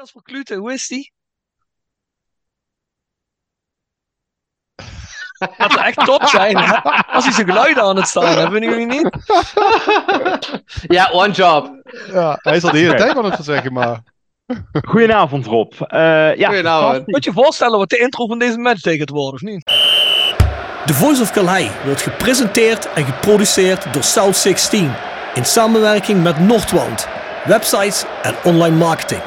Jasper Klute, hoe is die? Dat zou echt top zijn, hè? Als hij zijn geluiden aan het staan hebben, jullie niet? Ja, one job. Ja, hij is al de hele tijd aan het verzeggen, maar... Goedenavond Rob. Eh, ja, Goedenavond. Moet je je voorstellen wat de intro van deze match tegen het worden, of niet? The Voice of Calais wordt gepresenteerd en geproduceerd door South 16 in samenwerking met Noordwand, websites en online marketing.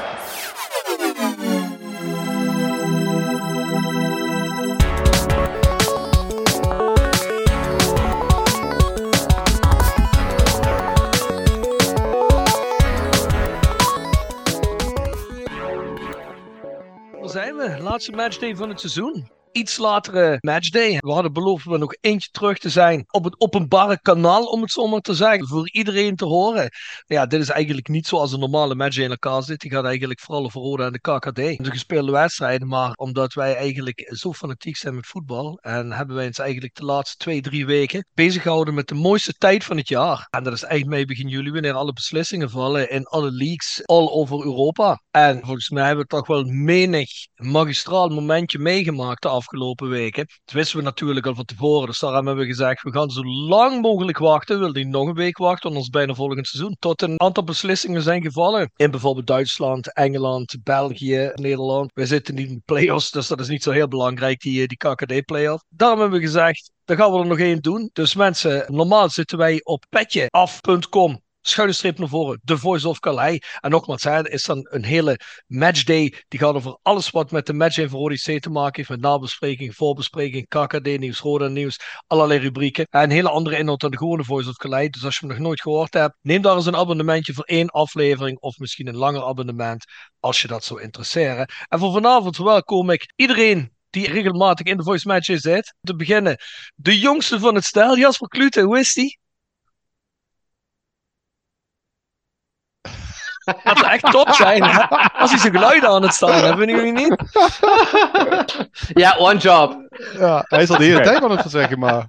Laatste matchday van het seizoen. Iets latere matchday. We hadden beloofd er nog eentje terug te zijn op het openbare kanaal, om het zo maar te zeggen, voor iedereen te horen. Ja, dit is eigenlijk niet zoals een normale matchday in elkaar zit. Die gaat eigenlijk vooral over Roda en de KKD. De gespeelde wedstrijden, maar omdat wij eigenlijk zo fanatiek zijn met voetbal en hebben wij ons eigenlijk de laatste twee, drie weken bezig gehouden met de mooiste tijd van het jaar. En dat is eind mei, begin juli, wanneer alle beslissingen vallen in alle leagues all over Europa. En volgens mij hebben we toch wel menig magistraal momentje meegemaakt afgelopen weken. Dat wisten we natuurlijk al van tevoren. Dus daarom hebben we gezegd, we gaan zo lang mogelijk wachten. We willen niet nog een week wachten, anders bijna volgend seizoen. Tot een aantal beslissingen zijn gevallen. In bijvoorbeeld Duitsland, Engeland, België, Nederland. We zitten niet in de play-offs, dus dat is niet zo heel belangrijk, die, die KKD-play-off. Daarom hebben we gezegd, dan gaan we er nog één doen. Dus mensen, normaal zitten wij op petjeaf.com schuine naar voren, The Voice of Calais. En nogmaals, is dan een hele matchday. Die gaat over alles wat met de matchday van Odyssee te maken heeft. Met nabespreking, voorbespreking, KKD-nieuws, Roda-nieuws, allerlei rubrieken. En een hele andere inhoud dan de gewone Voice of Calais. Dus als je hem nog nooit gehoord hebt, neem daar eens een abonnementje voor één aflevering. Of misschien een langer abonnement, als je dat zou interesseren. En voor vanavond verwelkom ik iedereen die regelmatig in de voice matches zit. Te beginnen, de jongste van het stel, Jasper Klute, hoe is die? Dat zou echt top zijn, hè? Als hij zijn geluiden aan het staan hebben, jullie niet? Ja, one job. Ja, hij is al de hele tijd aan het verzeggen, maar...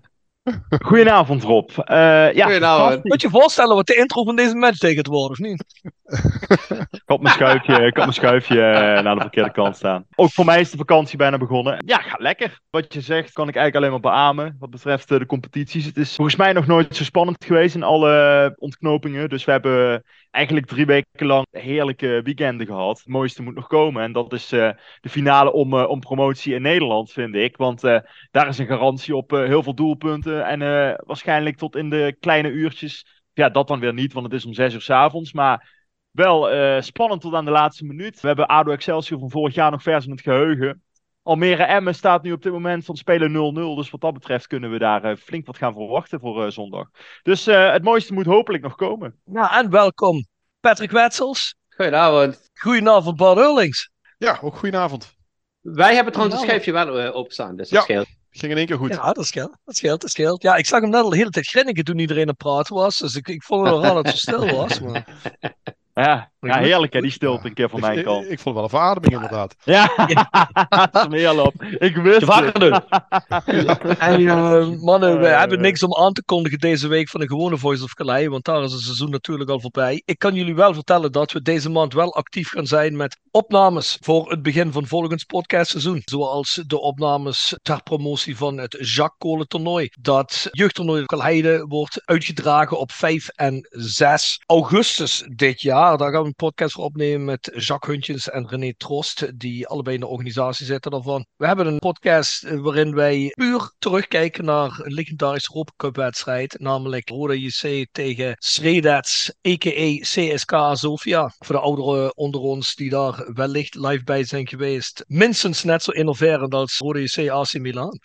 Goedenavond Rob. Eh, ja, Goedenavond. Moet je je voorstellen wat de intro van deze match tegen het worden, of niet? Ik had mijn schuifje, ik had mijn schuifje eh, naar de verkeerde kant staan. Ook voor mij is de vakantie bijna begonnen. Ja, gaat lekker. Wat je zegt kan ik eigenlijk alleen maar beamen. Wat betreft eh, de competities. Het is volgens mij nog nooit zo spannend geweest in alle ontknopingen. Dus we hebben eigenlijk drie weken lang heerlijke weekenden gehad. Het mooiste moet nog komen. En dat is eh, de finale om, eh, om promotie in Nederland, vind ik. Want eh, daar is een garantie op heel veel doelpunten. En waarschijnlijk tot in de kleine uurtjes. Ja, dat dan weer niet, want het is om zes uur s avonds. Maar wel spannend tot aan de laatste minuut. We hebben ADO Excelsior van vorig jaar nog vers in het geheugen. Almere Emmen staat nu op dit moment van spelen 0-0. Dus wat dat betreft kunnen we daar flink wat gaan verwachten voor zondag. Dus het mooiste moet hopelijk nog komen. Ja, en welkom Patrick Wetsels. Goedenavond. Goedenavond Bart Eurlings. Ja, ook goedenavond. Wij hebben trouwens een schuifje wel uh, openstaan, dus dat Ja. scheelt. Ging in één keer goed. Ja, dat scheelt, dat scheelt, dat scheelt. Ja, ik zag hem net al de hele tijd grinniken toen iedereen aan het praten was. Dus ik, ik vond het wel raar dat het zo stil was. Maar... Ja, ja heerlijk hè, die stilte een keer van Ik, mijn ik, kant. ik vond wel een verademing inderdaad. Ja, smeel op. Ik wist het. doen. En eh, mannen, we Eh. hebben niks om aan te kondigen deze week van een gewone Voice of Calais, want daar is het seizoen natuurlijk al voorbij. Ik kan jullie wel vertellen dat we deze maand wel actief gaan zijn met opnames voor het begin van volgend podcastseizoen. Zoals de opnames ter promotie van het Jacques Kolen toernooi. Dat jeugdtoernooi Calheide wordt uitgedragen op 5 en 6 augustus dit jaar. Daar gaan we een podcast voor opnemen met Jacques Huntjens en René Trost, die allebei in de organisatie zitten daarvan. We hebben een podcast eh, waarin wij puur terugkijken naar een legendarische Europa Cup wedstrijd, namelijk Roda JC tegen Sredets, a.k.a. CSK Sofia. Voor de ouderen onder ons die daar wellicht live bij zijn geweest, minstens net zo innoverend als Roda JC AC Milan.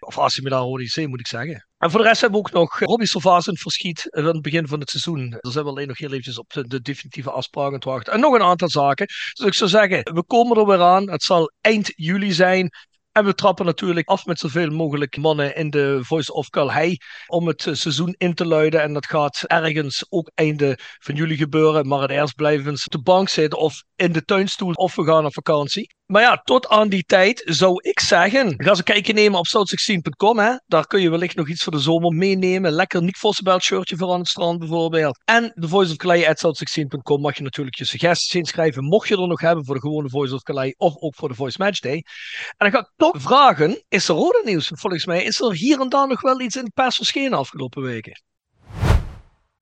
Of AC Milan moet ik zeggen. En voor de rest hebben we ook nog Robbie Silvaas in verschiet aan het begin van het seizoen. Daar zijn we alleen nog heel eventjes op de, de definitieve afspraken het wachten. En nog een aantal zaken. Dus ik zou zeggen, we komen er weer aan. Het zal eind juli zijn. En we trappen natuurlijk af met zoveel mogelijk mannen in de Voice of Calhei om het eh, seizoen in te luiden. En dat gaat ergens ook einde van juli gebeuren. Maar het eerst blijven we op de bank zitten of in de tuinstoel of we gaan op vakantie. Maar ja, tot aan die tijd zou ik zeggen, ga eens een kijkje nemen op south16.com. Hè. Daar kun je wellicht nog iets voor de zomer meenemen. Lekker Nick Vossenbelt shirtje voor aan het strand bijvoorbeeld. En de Voice of Calais at south16.com mag je natuurlijk je suggesties inschrijven. Mocht je er nog hebben voor de gewone Voice of Calais of ook voor de Voice Match Day. En dan ga ik toch vragen, is er rode nieuws? Volgens mij is er hier en daar nog wel iets in de pers verschenen afgelopen weken.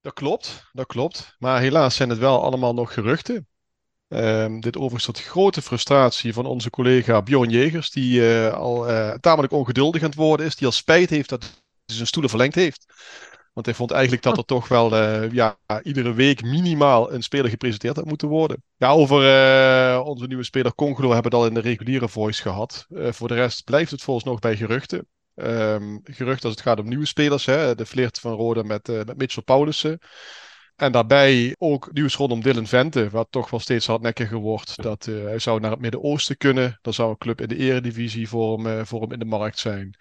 Dat klopt, dat klopt. Maar helaas zijn het wel allemaal nog geruchten. Ehm, dit overigens tot grote frustratie van onze collega Bjorn Jegers, die eh, al uh, tamelijk ongeduldig aan het worden is, die al spijt heeft dat hij zijn stoelen verlengd heeft. Want hij vond eigenlijk dat er toch wel uh, ja, iedere week minimaal een speler gepresenteerd had moeten worden. Ja, over onze nieuwe speler Congolo hebben we het al in de reguliere voice gehad. voor de rest blijft het volgens nog bij geruchten. Um, gerucht als het gaat om nieuwe spelers. Hè? De flirt van Roda met, met Mitchell Paulussen. En daarbij ook nieuws rondom Dylan Vente, wat toch wel steeds hardnekkiger wordt. Dat uh, hij zou naar het Midden-Oosten kunnen. Dan zou een club in de eredivisie voor hem, uh, voor hem in de markt zijn.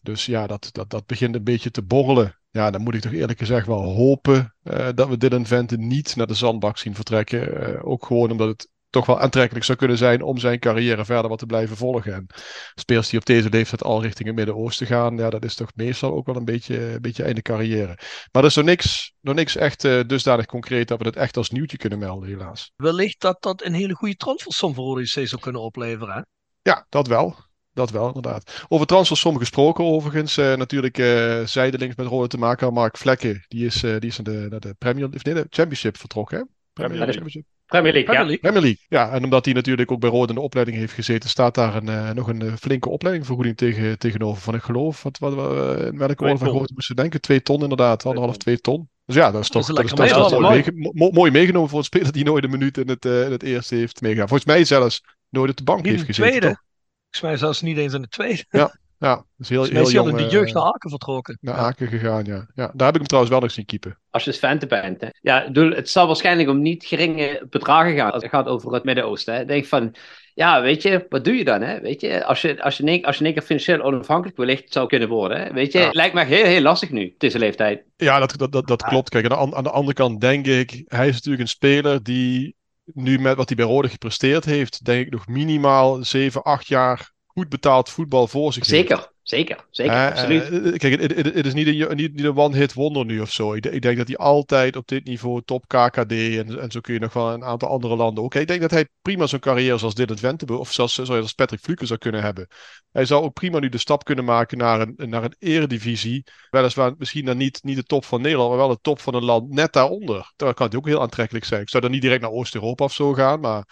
Dus ja, dat, dat, dat begint een beetje te borrelen. Ja, dan moet ik toch eerlijk gezegd wel hopen uh, dat we Dylan Vente niet naar de zandbak zien vertrekken. ook gewoon omdat het toch wel aantrekkelijk zou kunnen zijn om zijn carrière verder wat te blijven volgen. En spelers die op deze leeftijd al richting het Midden-Oosten gaan, ja, dat is toch meestal ook wel een beetje, een beetje einde carrière. Maar er is nog niks, nog niks echt uh, dusdanig concreet dat we het echt als nieuwtje kunnen melden, helaas. Wellicht dat dat een hele goede transfersom voor ODC zou kunnen opleveren, hè? Ja, dat wel. Dat wel, inderdaad. Over transfersom gesproken, overigens. Uh, natuurlijk uh, zijdelings met rollen te maken. Mark Vlekken, die is, uh, die is naar de, naar de Premier nee, de Championship vertrokken. Hè? Premier League. Championship. Premier League, Premier League. Ja. Premier League, ja. En omdat hij natuurlijk ook bij Rode in de opleiding heeft gezeten, staat daar een, uh, nog een uh, flinke opleidingvergoeding tegen, tegenover. Van ik geloof, wat, wat, wat, in welke orde van grootte moesten denken? Twee ton inderdaad, anderhalf, twee ton. Dus ja, dat is toch, dat is, dat is, dat is mooi, mooi, mooi, meegenomen voor een speler die nooit een minuut in het, uh, in het eerste heeft meegedaan. Volgens mij zelfs nooit op de bank niet heeft gezeten. Tweede. Volgens mij zelfs niet eens in de tweede. Ja, ja, dus heel, heel jong. in de jeugd naar Aken vertrokken. Naar Aken gegaan, ja. ja. Daar heb ik hem trouwens wel nog zien keepen. Als je dus Vente bent. Hè. Ja, het zal waarschijnlijk om niet geringe bedragen gaan. Als het gaat over het Midden-Oosten. Denk van, ja, weet je, wat doe je dan? Hè? Weet je, als je, als je, in, als je in één keer financieel onafhankelijk wellicht zou kunnen worden. Hè? Weet je, ja. lijkt me heel, heel lastig nu, deze leeftijd. Ja, dat, dat, dat, dat klopt. Kijk, aan de, aan de andere kant denk ik, hij is natuurlijk een speler die nu met wat hij bij Rode gepresteerd heeft, denk ik nog minimaal 7, 8 jaar goed betaald voetbal voor zich Zeker, heeft. zeker, zeker, uh, absoluut. Uh, kijk, het, is niet een, niet, niet een one-hit wonder nu of zo. Ik, ik, denk dat hij altijd op dit niveau top KKD en, en zo kun je nog wel een aantal andere landen ook. Ik denk dat hij prima zo'n carrière zoals Dylan Vente of zoals, zoals Patrick Fluke zou kunnen hebben. Hij zou ook prima nu de stap kunnen maken naar een, naar een eredivisie. Weliswaar misschien dan niet, niet de top van Nederland, maar wel de top van een land net daaronder. Daar kan het ook heel aantrekkelijk zijn. Ik zou dan niet direct naar Oost-Europa of zo gaan, maar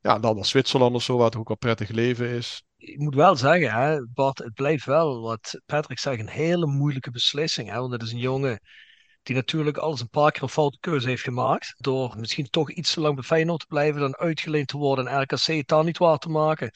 ja, dan naar Zwitserland of zo, waar het ook wel prettig leven is ik moet wel zeggen, hè, Bart, het blijft wel wat Patrick zegt, een hele moeilijke beslissing. Hè, want het is een jongen die natuurlijk alles een paar keer een foute keuze heeft gemaakt. Door misschien toch iets te lang bij Feyenoord te blijven, dan uitgeleend te worden en RKC het daar niet waar te maken.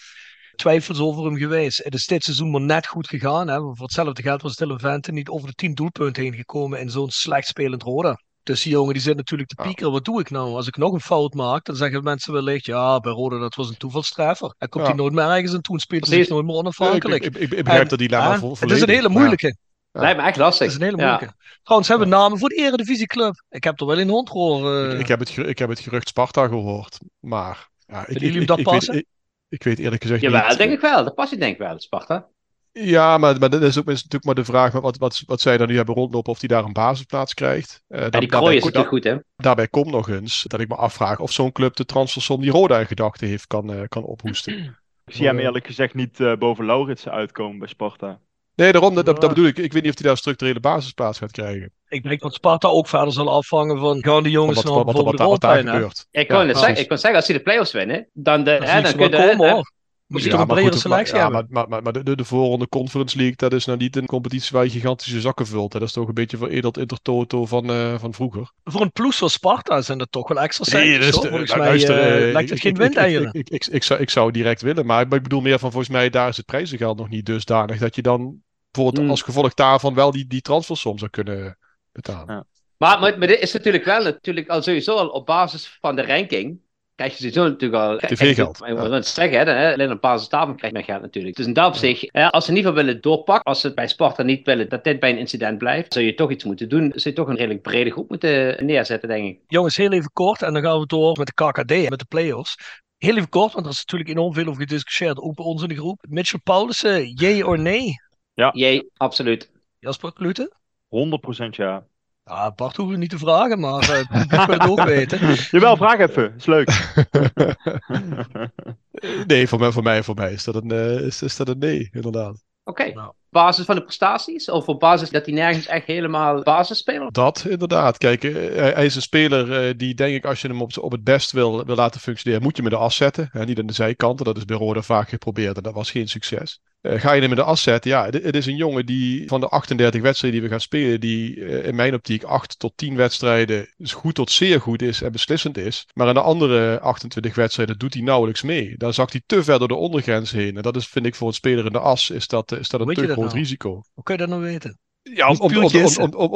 Twijfels over hem geweest. Het is dit seizoen maar net goed gegaan. Hè. Voor hetzelfde geld was Dylan Vente niet over de 10 doelpunten heen gekomen in zo'n slecht spelend Roda. Dus die jongen die zit natuurlijk te piekeren. Ja. Wat doe ik nou? Als ik nog een fout maak, dan zeggen mensen wellicht... Ja, bij Rode dat was een toevalstreffer. Hij komt ja. hij nooit meer ergens en toen speelt hij nooit meer onafhankelijk. Ja, ik, ik, ik, ik, begrijp en, dat die lijn voor Het is een hele moeilijke. Lijkt me echt lastig. Het is een hele moeilijke. Trouwens, hebben we namen voor de Eredivisieclub. Ik heb er wel in hond horen. Ik, ik, heb het, ik heb het gerucht Sparta gehoord. Maar... Ja, ik, jullie hem dat passen? Weet, ik, weet eerlijk gezegd Jawel, niet... denk ik wel. Dat past je denk ik wel, Sparta. Ja, maar, maar dat is ook natuurlijk maar de vraag wat, wat, wat zij dan nu hebben rondlopen, of die daar een basisplaats krijgt. Uh, ja, die krooi is natuurlijk goed, hè? Daarbij komt nog eens dat ik me afvraag of zo'n club de transfersom die Roda in gedachten heeft kan, uh, kan ophoesten. Ik zie hem eerlijk gezegd niet uh, boven Lauritsen uitkomen bij Sparta. Nee, daarom, dat, dat, dat, bedoel ik. Ik weet niet of hij daar een structurele basisplaats gaat krijgen. Ik denk dat Sparta ook verder zal afvangen van gaan die jongens wat, nog wat, wat, wat, wat daar gebeurt. Ik ja, zeggen, ik kon zeggen, als ze de play-offs winnen, dan, de, hè, dan kunnen komen, moet je ja, toch een bredere selectie ja, hebben. Maar, maar, maar de, de, de voorronde Conference League, dat is nou niet een competitie waar je gigantische zakken vult. Hè. Dat is toch een beetje veredeld intertoto van, uh, van vroeger. Voor een ploeg zoals Sparta zijn dat toch wel extra centjes, nee, Volgens mij luister, uh, lijkt het geen windeieren. Ik, ik, ik, ik, zou, ik zou direct willen, maar, maar ik bedoel meer van volgens mij daar is het prijzengeld nog niet dusdanig dat je dan bijvoorbeeld Hmm. als gevolg daarvan wel die, die transfersom zou kunnen betalen. Ja. Maar, maar, maar dit is natuurlijk wel natuurlijk al sowieso al op basis van de ranking. Krijg je sowieso natuurlijk al. TV-geld. Ik het zeggen, hè, alleen op basis daarvan krijg je meer geld natuurlijk. Dus in dat opzicht, ja, als ze in ieder geval willen doorpakken, als ze het bij Sparta niet willen dat dit bij een incident blijft, zou je toch iets moeten doen. Zou je toch een redelijk brede groep moeten neerzetten, denk ik. Jongens, heel even kort en dan gaan we door met de KKD, met de play-offs. Heel even kort, want er is natuurlijk enorm veel over gediscussieerd, ook bij ons in de groep. Mitchell Paulussen, yay or nee? Jee, absoluut. Jasper Klute? 100% ja. Ja, Bart hoeven we niet te vragen, maar uh, publiek wil het ook weten. Jawel, vraag even. Is leuk. nee, voor mij, voor mij, voor mij is, dat een, uh, is, is dat een nee, inderdaad. Oké. Nou. Basis van de prestaties? Of op basis dat hij nergens echt helemaal basisspeler? Dat inderdaad. Kijk, uh, hij is een speler uh, die denk ik als je hem op, op het best wil, wil laten functioneren, moet je met de as zetten. Hè, niet aan de zijkanten. Dat is bij Roda vaak geprobeerd en dat was geen succes. Uh, ga je hem in de as zetten? Ja, het, is een jongen die van de 38 wedstrijden die we gaan spelen, die in mijn optiek 8 tot 10 wedstrijden goed tot zeer goed is en beslissend is. Maar in de andere 28 wedstrijden doet hij nauwelijks mee. Daar zakt hij te ver door de ondergrens heen. En dat is, vind ik, voor een speler in de as, is dat, is dat een te groot nou? risico. Hoe kun je dat nou weten? Ja, om,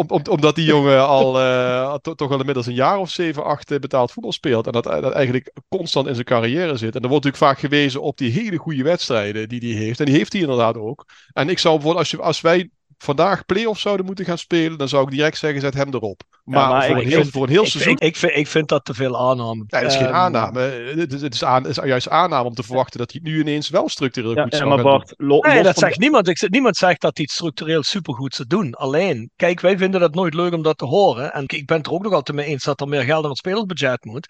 om, omdat die jongen al eh, to- toch al inmiddels een jaar of zeven, acht eh, betaald voetbal speelt. En dat, dat eigenlijk constant in zijn carrière zit. En er wordt natuurlijk vaak gewezen op die hele goede wedstrijden die hij heeft. En die heeft hij inderdaad ook. En ik zou bijvoorbeeld, als, je, als wij vandaag play-offs zouden moeten gaan spelen, dan zou ik direct zeggen, zet hem erop. Maar, maar voor, ik een heel, vind- voor een heel Ik, seizoen... ik, ik, vind, ik vind dat te veel aanname. Nee, dat is geen Ehm, aanname. Het is, het is, aan, het is juist aanname om te verwachten dat hij het nu ineens wel structureel Ja, goed ja, zou maar. Bart, lo- Nee, los dat zegt niemand. Ik, niemand zegt dat hij het structureel supergoed zou doen. Alleen, kijk, wij vinden dat nooit leuk om dat te horen. En ik ben het er ook nog altijd mee eens dat er meer geld naar het spelersbudget moet.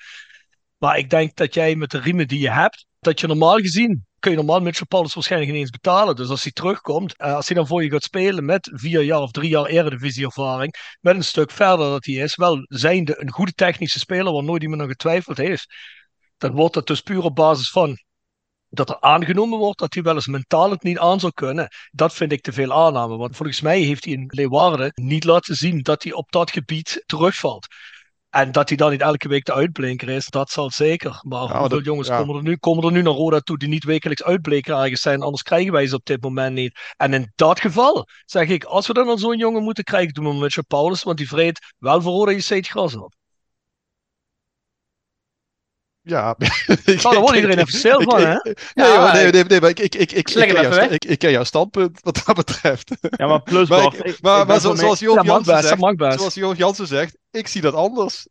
Maar ik denk dat jij met de riemen die je hebt, dat je normaal gezien, kun je normaal Paulus waarschijnlijk niet eens betalen. Dus als hij terugkomt, eh, als hij dan voor je gaat spelen met vier jaar of drie jaar eredivisieervaring, met een stuk verder dat hij is, wel zijnde een goede technische speler waar nooit iemand aan getwijfeld heeft, dan wordt dat dus puur op basis van dat er aangenomen wordt dat hij wel eens mentaal het niet aan zou kunnen. Dat vind ik te veel aanname. Want volgens mij heeft hij in Leeuwarden niet laten zien dat hij op dat gebied terugvalt. En dat hij dan niet elke week de uitblinker is, dat zal zeker. Maar hoeveel dat- jongens ja. komen, er nu, komen er nu naar Roda toe die niet wekelijks uitblinker ergens zijn? Anders krijgen wij ze op dit moment niet. En in dat geval zeg ik, als we dan al zo'n jongen moeten krijgen, doen we met Paulus. Want die vreet wel voor Roda je steeds gras op. Ja, Nou, daar wordt iedereen even stil van, hè? Nee, Ja, nee, nee, nee, maar ik, ik, ik, ik, ik, ken even jouw, weg. ik, ik ken jouw standpunt wat dat betreft. Ja, maar plus Maar, ik- ik- ik zoals Joop Jansen zegt, zoals Joop Jansen zegt, ik zie dat anders.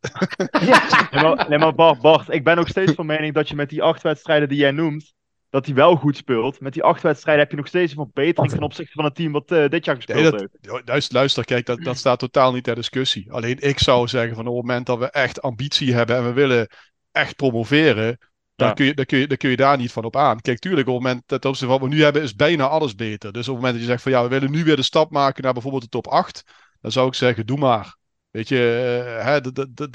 Nee, maar, nee, maar Bart, Bart, ik ben nog steeds van mening dat je met die acht wedstrijden die jij noemt, dat hij wel goed speelt. Met die acht wedstrijden heb je nog steeds een verbetering ten opzichte van het team wat eh, dit jaar gespeeld Nee, dat- heeft. Luister, luister kijk, dat, dat staat totaal niet ter discussie. Alleen ik zou zeggen, van op het moment dat we echt ambitie hebben en we willen echt promoveren, dan, Ja. kun je, dan, kun je, dan kun je daar niet van op aan. Kijk, tuurlijk, op het moment dat opzichte van wat we nu hebben, is bijna alles beter. Dus op het moment dat je zegt van ja, we willen nu weer de stap maken naar bijvoorbeeld de top 8, dan zou ik zeggen, doe maar. Weet je, eh, hè,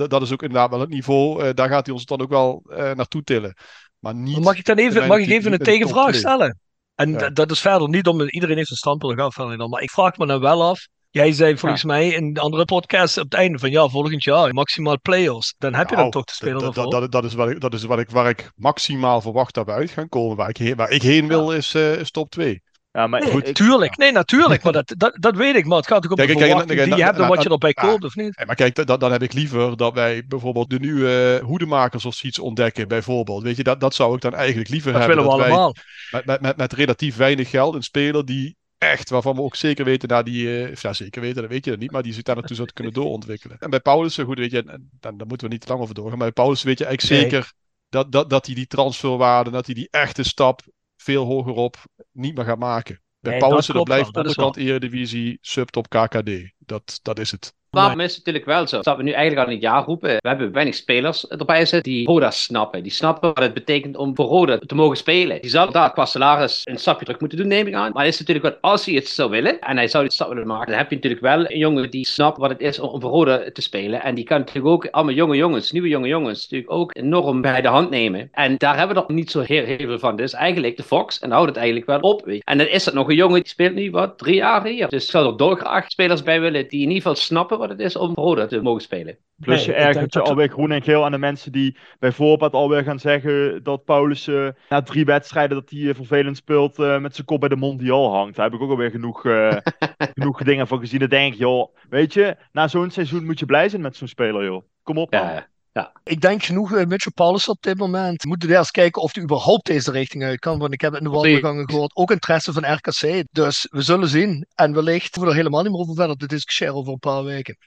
dat- is ook inderdaad wel het niveau. eh, daar gaat hij ons dan ook wel eh, naartoe tillen. Maar niet. Mag ik dan even, mag ik even een tegenvraag stellen? En Ja. dat- is verder niet om, iedereen heeft een standpunt, om. Maar ik vraag me dan wel af, jij zei volgens mij in de andere podcast op het einde van ja, volgend jaar maximaal play-offs. Dan heb je dan Nou, toch de speler dat, ervoor. dat, dat, is, wat ik, dat is wat ik, waar ik maximaal verwacht dat we uit gaan komen. Waar ik heen, waar ik heen wil is, eh, is top 2. Ja, maar Nee, ik- tuurlijk, nee, natuurlijk, maar dat, dat, dat weet ik. Maar het gaat ook om Kijk, de kijk, kijk, verwachting kijk, die je hebt en wat je erbij ah, koopt, of niet? Hey, maar kijk, da- dan heb ik liever dat wij bijvoorbeeld de nieuwe eh, hoedemakers of zoiets ontdekken, bijvoorbeeld. Weet je, dat, dat zou ik dan eigenlijk liever Dat hebben. willen we dat allemaal. met, met, met, met relatief weinig geld een speler die echt, waarvan we ook zeker weten, naar die, eh, of ja, zeker weten, dat weet je dat niet, maar die zich daar naartoe zou kunnen doorontwikkelen. En bij Paulus, goed, weet je, en dan, daar moeten we niet te lang over doorgaan, maar bij Paulus weet je eigenlijk Nee. zeker dat, dat, dat hij die transferwaarde, dat hij die echte stap veel hoger op niet meer gaat maken. Bij Nee, Paulus, dat dat, blijft onderkant Eredivisie, subtop KKD. Dat, dat is het. Waarom is het natuurlijk wel zo? Dat we nu eigenlijk al een jaar roepen. We hebben weinig spelers erbij zitten die Roda snappen. Die snappen wat het betekent om voor Roda te mogen spelen. Die zal daar qua salaris een stapje terug moeten doen, neem ik aan. Maar het is natuurlijk wel, als hij het zou willen en hij zou dit stap willen maken, dan heb je natuurlijk wel een jongen die snapt wat het is om, voor Roda te spelen. En die kan natuurlijk ook allemaal jonge jongens, nieuwe jonge jongens, natuurlijk ook enorm bij de hand nemen. En daar hebben we nog niet zo heel, heel veel van. Dus eigenlijk de Fox en houdt het eigenlijk wel op. Weet. En dan is dat nog een jongen die speelt nu wat drie jaar hier. Dus ik zou er dolgraag spelers bij willen die in ieder geval snappen wat het is om Roda te mogen spelen. Plus Nee, je ergert je dat- alweer groen en geel aan de mensen die bijvoorbeeld alweer gaan zeggen dat Paulus eh, na drie wedstrijden dat hij eh, vervelend speelt eh, met zijn kop bij de Mondial hangt. Daar heb ik ook alweer genoeg, eh, genoeg dingen van gezien. Dan denk ik, joh, weet je, na zo'n seizoen moet je blij zijn met zo'n speler, joh. Kom op man. Ja, ja. Ik denk genoeg uh, Mitchell Paulus op dit moment. We moeten eerst kijken of hij überhaupt deze richting uit kan. Want ik heb het in de wandelgangen gehoord. Ook interesse van RKC. Dus we zullen zien. En wellicht hoeven we er helemaal niet meer over verder te discussiëren over een paar weken.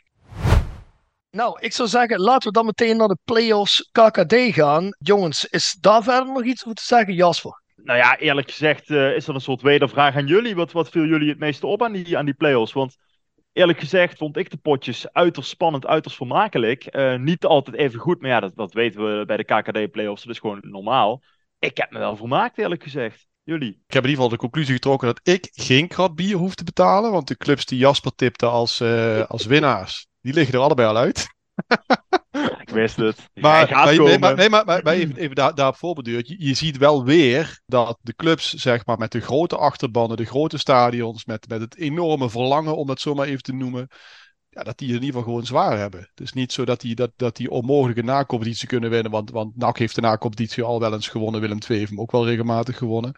Nou, ik zou zeggen, laten we dan meteen naar de playoffs KKD gaan. Jongens, is daar verder nog iets over te zeggen, Jasper? Nou ja, eerlijk gezegd uh, is dat een soort wedervraag aan jullie. Wat, wat viel jullie het meeste op aan die, aan die playoffs? Want eerlijk gezegd vond ik de potjes uiterst spannend, uiterst vermakelijk. Uh, niet altijd even goed, maar ja, dat, dat weten we bij de KKD-playoffs. Dat is gewoon normaal. Ik heb me wel vermaakt, eerlijk gezegd. Jullie? Ik heb in ieder geval de conclusie getrokken dat ik geen krat bier hoef te betalen. Want de clubs die Jasper tipte als, uh, als winnaars, die liggen er allebei al uit. ik wist het. Maar, maar, nee, maar, nee, maar, maar even, even daar, daarop voorbeduurd. Je, je ziet wel weer dat de clubs, zeg maar, met de grote achterbannen, de grote stadions, met, met het enorme verlangen, om dat zo maar even te noemen, ja, dat die in ieder geval gewoon zwaar hebben. Het is niet zo dat die, dat, dat die onmogelijke nacompetitie kunnen winnen, want, want NAC heeft de nacompetitie al wel eens gewonnen, Willem II heeft hem ook wel regelmatig gewonnen.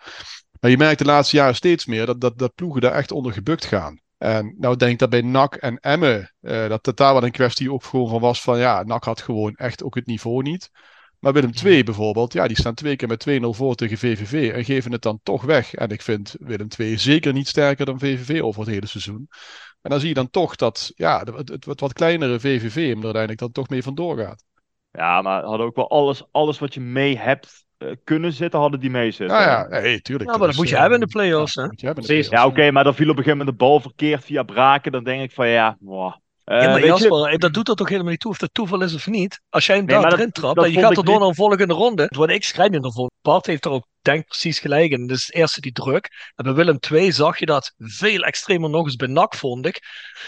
Maar je merkt de laatste jaren steeds meer dat, dat, dat ploegen daar echt onder gebukt gaan. En nou denk ik dat bij NAC en Emmen, uh, dat het daar wel een kwestie ook gewoon van was van ja, NAC had gewoon echt ook het niveau niet. Maar Willem II bijvoorbeeld, ja, die staan twee keer met 2-0 voor tegen VVV en geven het dan toch weg. En ik vind Willem II zeker niet sterker dan VVV over het hele seizoen. En dan zie je dan toch dat ja, het, het, het wat kleinere VVV hem er uiteindelijk dan toch mee vandoor gaat. Ja, maar hadden ook wel alles, alles wat je mee hebt kunnen zitten, hadden die mee zitten. Ja, ja, nee, tuurlijk. Ja, maar dat, moet je uh, hebben in de play-offs, ja, hè? Precies. Ja, oké, okay, maar dan viel op een gegeven moment de bal verkeerd via braken. Dan denk ik van ja, wow. Uh, ja, maar Jasper, je... dat doet er toch helemaal niet toe of het toeval is of niet. Als jij hem nee, daar erin trapt en je gaat er door naar een volgende ronde, word ik schrijnender voor. Bart heeft er ook denk precies gelijk in. Dus het eerste die druk. En bij Willem 2 zag je dat veel extremer nog eens bij NAC, vond ik.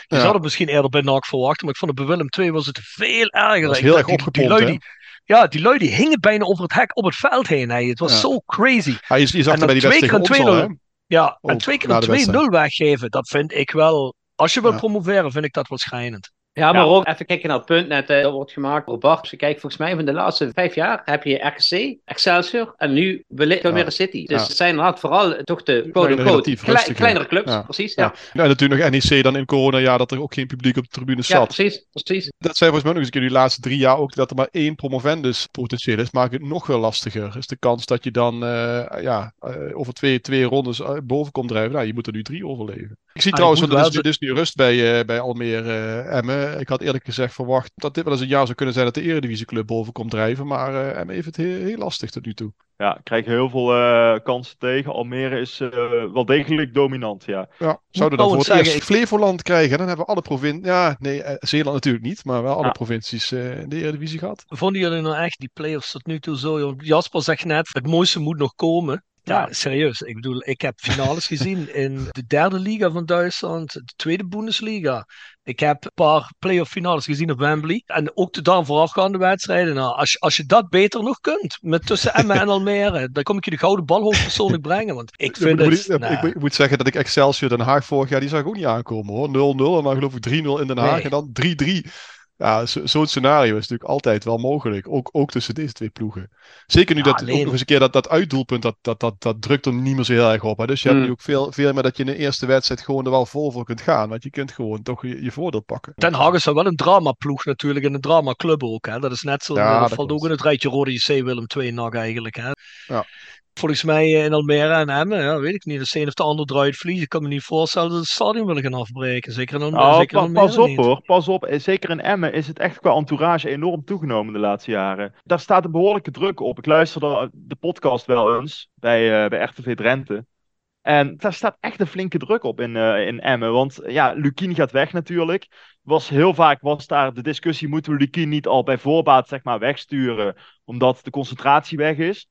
Je ja. zou het misschien eerder bij NAC verwachten, maar ik vond het bij Willem 2 was het veel erger. Dat heel erg opgepompt, die, die, die, ja, die lui die hingen bijna over het hek op het veld heen. Hè. Het was ja. zo crazy. Ja, je, je zag en bij die twee keer 2-0 Ja, en twee keer een 2-0 weggeven, dat vind ik wel... Als je wilt ja. promoveren, vind ik dat wel schijnend. Ja, maar ja. ook even kijken naar het punt net dat wordt gemaakt door Bart. Als je kijkt, volgens mij van de laatste vijf jaar heb je RKC, Excelsior en nu wellicht Almere ja. City. Dus ja. het zijn inderdaad vooral toch de quote Klei, kleinere clubs. Precies, ja. ja. en natuurlijk nog NEC dan in corona dat er ook geen publiek op de tribune zat. Ja, precies, precies. Dat zijn volgens mij nog eens in die laatste drie jaar ook dat er maar één promovendus potentieel is, maakt het nog wel lastiger. Is de kans dat je dan uh, ja, uh, over twee, twee rondes boven komt drijven. Nou, je moet er nu drie overleven. Ik zie ah, trouwens, want er is, dus nu rust bij, bij Almere Emmen. Ik had eerlijk gezegd verwacht dat dit wel eens een jaar zou kunnen zijn dat de Eredivisieclub boven komt drijven. Maar uh, M heeft het heel, heel, lastig tot nu toe. Ja, ik krijg heel veel uh, kansen tegen. Almere is uh, wel degelijk dominant, ja. Ja, zouden dan voor het eerst Flevoland krijgen. Dan hebben we alle provincies... Ja, nee, Zeeland natuurlijk niet. Maar wel alle ja. provincies in de Eredivisie gehad. Vonden jullie nou echt die play-offs tot nu toe zo? Jasper zegt net, het mooiste moet nog komen. Ja, serieus. Ik bedoel, ik heb finales gezien in de derde liga van Duitsland, de tweede Bundesliga. Ik heb een paar playoff finales gezien op Wembley. En ook de dan voorafgaande wedstrijden. Nou, als, als je dat beter nog kunt, met tussen Emmen en Almere, dan kom ik je de gouden bal hoogpersoonlijk brengen. Want ik vind het... Moet, nou. ik, ik, moet zeggen dat ik Excelsior Den Haag vorig jaar, die zag ik ook niet aankomen hoor. 0-0 en dan geloof ik 3-0 in Den Haag nee. en dan 3-3 ja, zo'n scenario is natuurlijk altijd wel mogelijk. Ook, ook tussen deze twee ploegen. Zeker nu ja, dat ook nog eens een keer dat, dat uitdoelpunt, dat, dat, dat, dat drukt er niet meer zo heel erg op. Hè? Dus je mm. hebt nu ook veel, veel meer dat je in de eerste wedstrijd gewoon er wel vol voor kunt gaan. Want je kunt gewoon toch je, je voordeel pakken. Den Haag is wel een dramaploeg natuurlijk. En een dramaclub ook. Hè? Dat is net zo. Ja, dat valt ook in het rijtje Rode JC Willem 2 nog eigenlijk. Hè? Ja volgens mij in Almere en Emmen, ja, weet ik niet. De een of de ander draait vliegen. Ik kan me niet voorstellen dat het stadion willen gaan afbreken. Zeker in, Almere, nou, zeker in Almere Pas op niet. hoor, pas op. Zeker in Emmen is het echt qua entourage enorm toegenomen de laatste jaren. Daar staat een behoorlijke druk op. Ik luisterde de podcast wel eens bij, uh, bij RTV Drenthe. En daar staat echt een flinke druk op in, uh, in Emmen. Want ja, Lukien gaat weg natuurlijk. Was, heel vaak was daar de discussie, moeten we Lukien niet al bij voorbaat zeg maar, wegsturen, omdat de concentratie weg is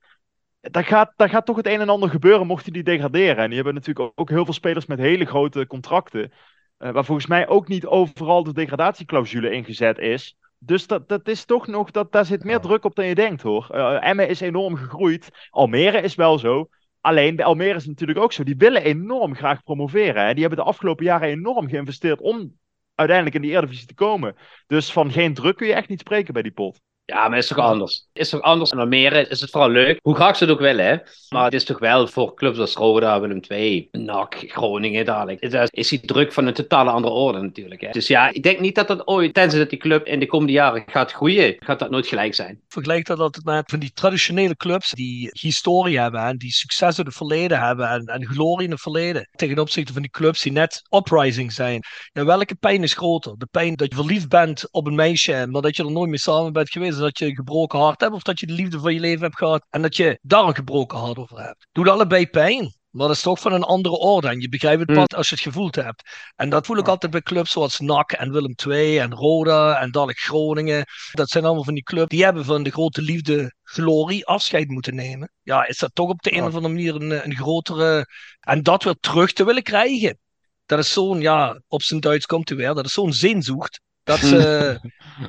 daar gaat, daar gaat toch het een en ander gebeuren mochten die degraderen. En die hebben natuurlijk ook heel veel spelers met hele grote contracten. Uh, waar volgens mij ook niet overal de degradatieclausule ingezet is. Dus dat, dat is toch nog, dat, daar zit meer druk op dan je denkt hoor. Uh, Emmen is enorm gegroeid. Almere is wel zo. Alleen bij Almere is het natuurlijk ook zo. Die willen enorm graag promoveren. Hè. Die hebben de afgelopen jaren enorm geïnvesteerd om uiteindelijk in die Eredivisie te komen. Dus van geen druk kun je echt niet spreken bij die pot. Ja, maar is toch anders? Is toch anders? En Almere is het vooral leuk. Hoe graag ze het ook willen, hè? Maar het is toch wel voor clubs als Roda, Willem II, NAC, Groningen dadelijk. Het is die druk van een totale andere orde natuurlijk. Hè? Dus ja, ik denk niet dat dat ooit, tenzij dat die club in de komende jaren gaat groeien, gaat dat nooit gelijk zijn. Vergelijk dat altijd met van die traditionele clubs die historie hebben en die succes in het verleden hebben en, en glorie in het verleden. Ten opzichte van die clubs die net uprising zijn. Nou, welke pijn is groter? De pijn dat je verliefd bent op een meisje, maar dat je er nooit mee samen bent geweest dat je een gebroken hart hebt, of dat je de liefde van je leven hebt gehad en dat je daar een gebroken hart over hebt. Doet allebei pijn. Maar dat is toch van een andere orde. En je begrijpt het Hmm. pas als je het gevoeld hebt. En dat voel ik altijd bij clubs zoals NAC en Willem II en Roda en dadelijk Groningen. Dat zijn allemaal van die clubs die hebben van de grote liefde, glorie, afscheid moeten nemen. Ja, is dat toch op de een of andere manier een, een grotere... En dat weer terug te willen krijgen. Dat is zo'n, ja, op zijn Duits komt hij weer, dat is zo'n zinzoekt. Dat ze...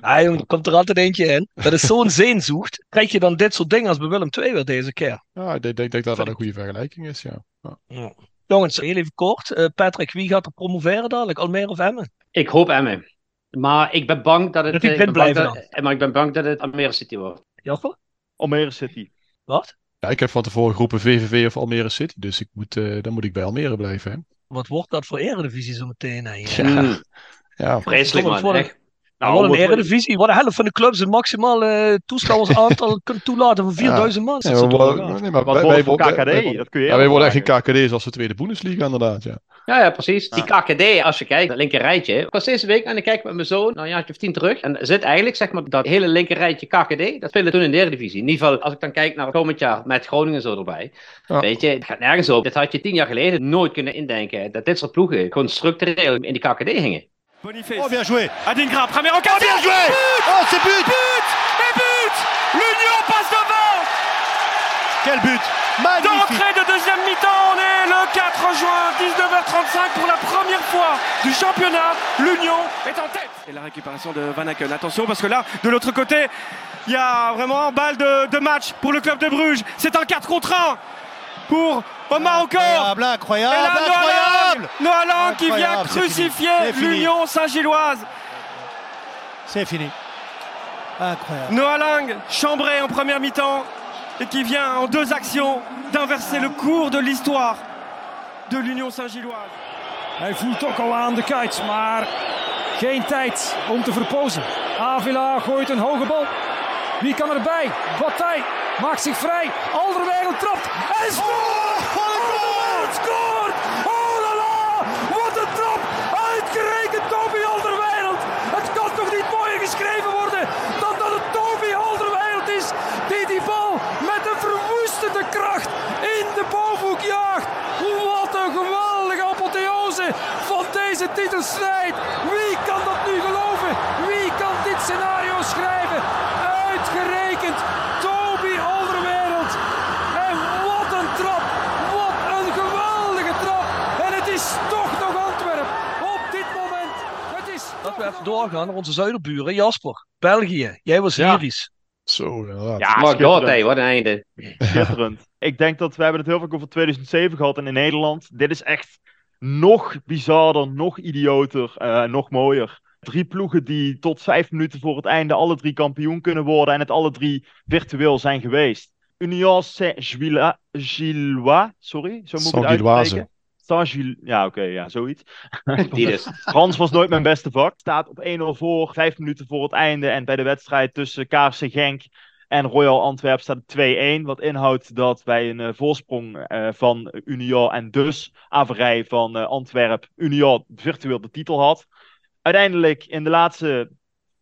ah, jongen, er komt er altijd eentje in. Dat is zo'n zeenzoekt. Krijg je dan dit soort dingen als bij Willem II weer deze keer. Ja, ik denk, denk, denk dat dat een goede vergelijking is, ja. ja. Jongens, heel even kort. Eh, Patrick, wie gaat er promoveren dadelijk? Almere of Emmen? Ik hoop Emmen. Maar ik ben bang dat het... Dat eh, ik ben bang dat- Maar ik ben bang dat het Almere City wordt. Jasper? Almere City. Wat? Ja, ik heb van tevoren geroepen VVV of Almere City, dus ik moet, eh, dan moet ik bij Almere blijven. Hè? Wat wordt dat voor eredivisie zo meteen? hè? Ja. Hmm, Ja, vreselijk het man, echt. Nou, wat een wat- eredivisie. Wat de helft van de clubs een maximaal eh toeschouwersaantal kunnen toelaten van 4000 man. Maar, wel- nee, maar wij, voor KKD? wij- dat kun je ja, wij worden echt geen KKD zoals de Tweede Bundesliga inderdaad, ja. Ja, ja, precies. Die KKD, als je kijkt, dat linker rijtje. Ik was deze week aan het kijken met mijn zoon, nou een jaartje of tien terug. En er zit eigenlijk, zeg maar, dat hele linker rijtje KKD, dat spelen toen in de Eredivisie. In ieder geval, als ik dan kijk naar komend jaar met Groningen zo erbij. Ja. Weet je, het gaat nergens op. Dit had je tien jaar geleden nooit kunnen indenken. Dat dit soort ploegen gewoon structureel in die KKD hingen. Boniface. Oh, bien joué. Adingra, première Oh, occasion. bien joué. Oh, c'est but. But Et but L'Union passe devant Quel but. De Magnifique. rentrée de deuxième mi-temps, on est le 4 juin, 19h35 pour la première fois du championnat. L'Union est en tête. Et la récupération de Van Aken. Attention parce que là, de l'autre côté, il y a vraiment balle de, de match pour le club de Bruges. C'est un 4 contre 1 pour Omar encore. Incroyable, Et incroyable, là, Noah incroyable. Lang, Noah Lang qui vient crucifier l'Union Saint-Gilloise. C'est fini. Incroyable. Noah Lang, chambré en première mi-temps et qui vient en deux actions d'inverser le cours de l'histoire de l'Union Saint-Gilloise. Hij voelt ook al aan de kuit, maar geen tijd om te verpozen. Avila gooit een hoge bal. Wie kan erbij? Bataille maakt zich vrij. Alderweireld trapt en scoort! Alderweireld scoort! Oh la la! Wat een trap! Uitgerekend Toby Alderweireld! Het kan toch niet mooier geschreven worden dan dat het Toby Alderweireld is die die bal met een verwoestende kracht in de bovenhoek jaagt. Wat een geweldige apotheose van deze titelstrijd. Wie kan dat nu geloven? Wie kan dit scenario schrijven? Uitgerekend Toby Alderweireld. En wat een trap. Wat een geweldige trap. En het is toch nog Antwerpen. Op dit moment. Het is Laten we toch even doorgaan naar onze zuiderburen. Jasper, België. Jij was Ja. Zo, inderdaad. Ja, maar god, hé, wat een einde. Schitterend. Ik denk dat we hebben het heel vaak over 2007 gehad en in Nederland. Dit is echt nog bizarder, nog idioter, eh, nog mooier. Drie ploegen die tot vijf minuten voor het einde alle drie kampioen kunnen worden en het alle drie virtueel zijn geweest. Union Saint-Gillois, sorry, zo moet ik het Saint-Gilloise. uitspreken. Saint-Gilloise, ja oké, ja, zoiets. Frans was nooit mijn beste vak. Staat op 1-0 voor, vijf minuten voor het einde. En bij de wedstrijd tussen Kaarsen Genk en Royal Antwerp staat het 2-1. Wat inhoudt dat bij een eh, voorsprong eh, van Union en dus averij van eh, Antwerp Union virtueel de titel had. Uiteindelijk in de laatste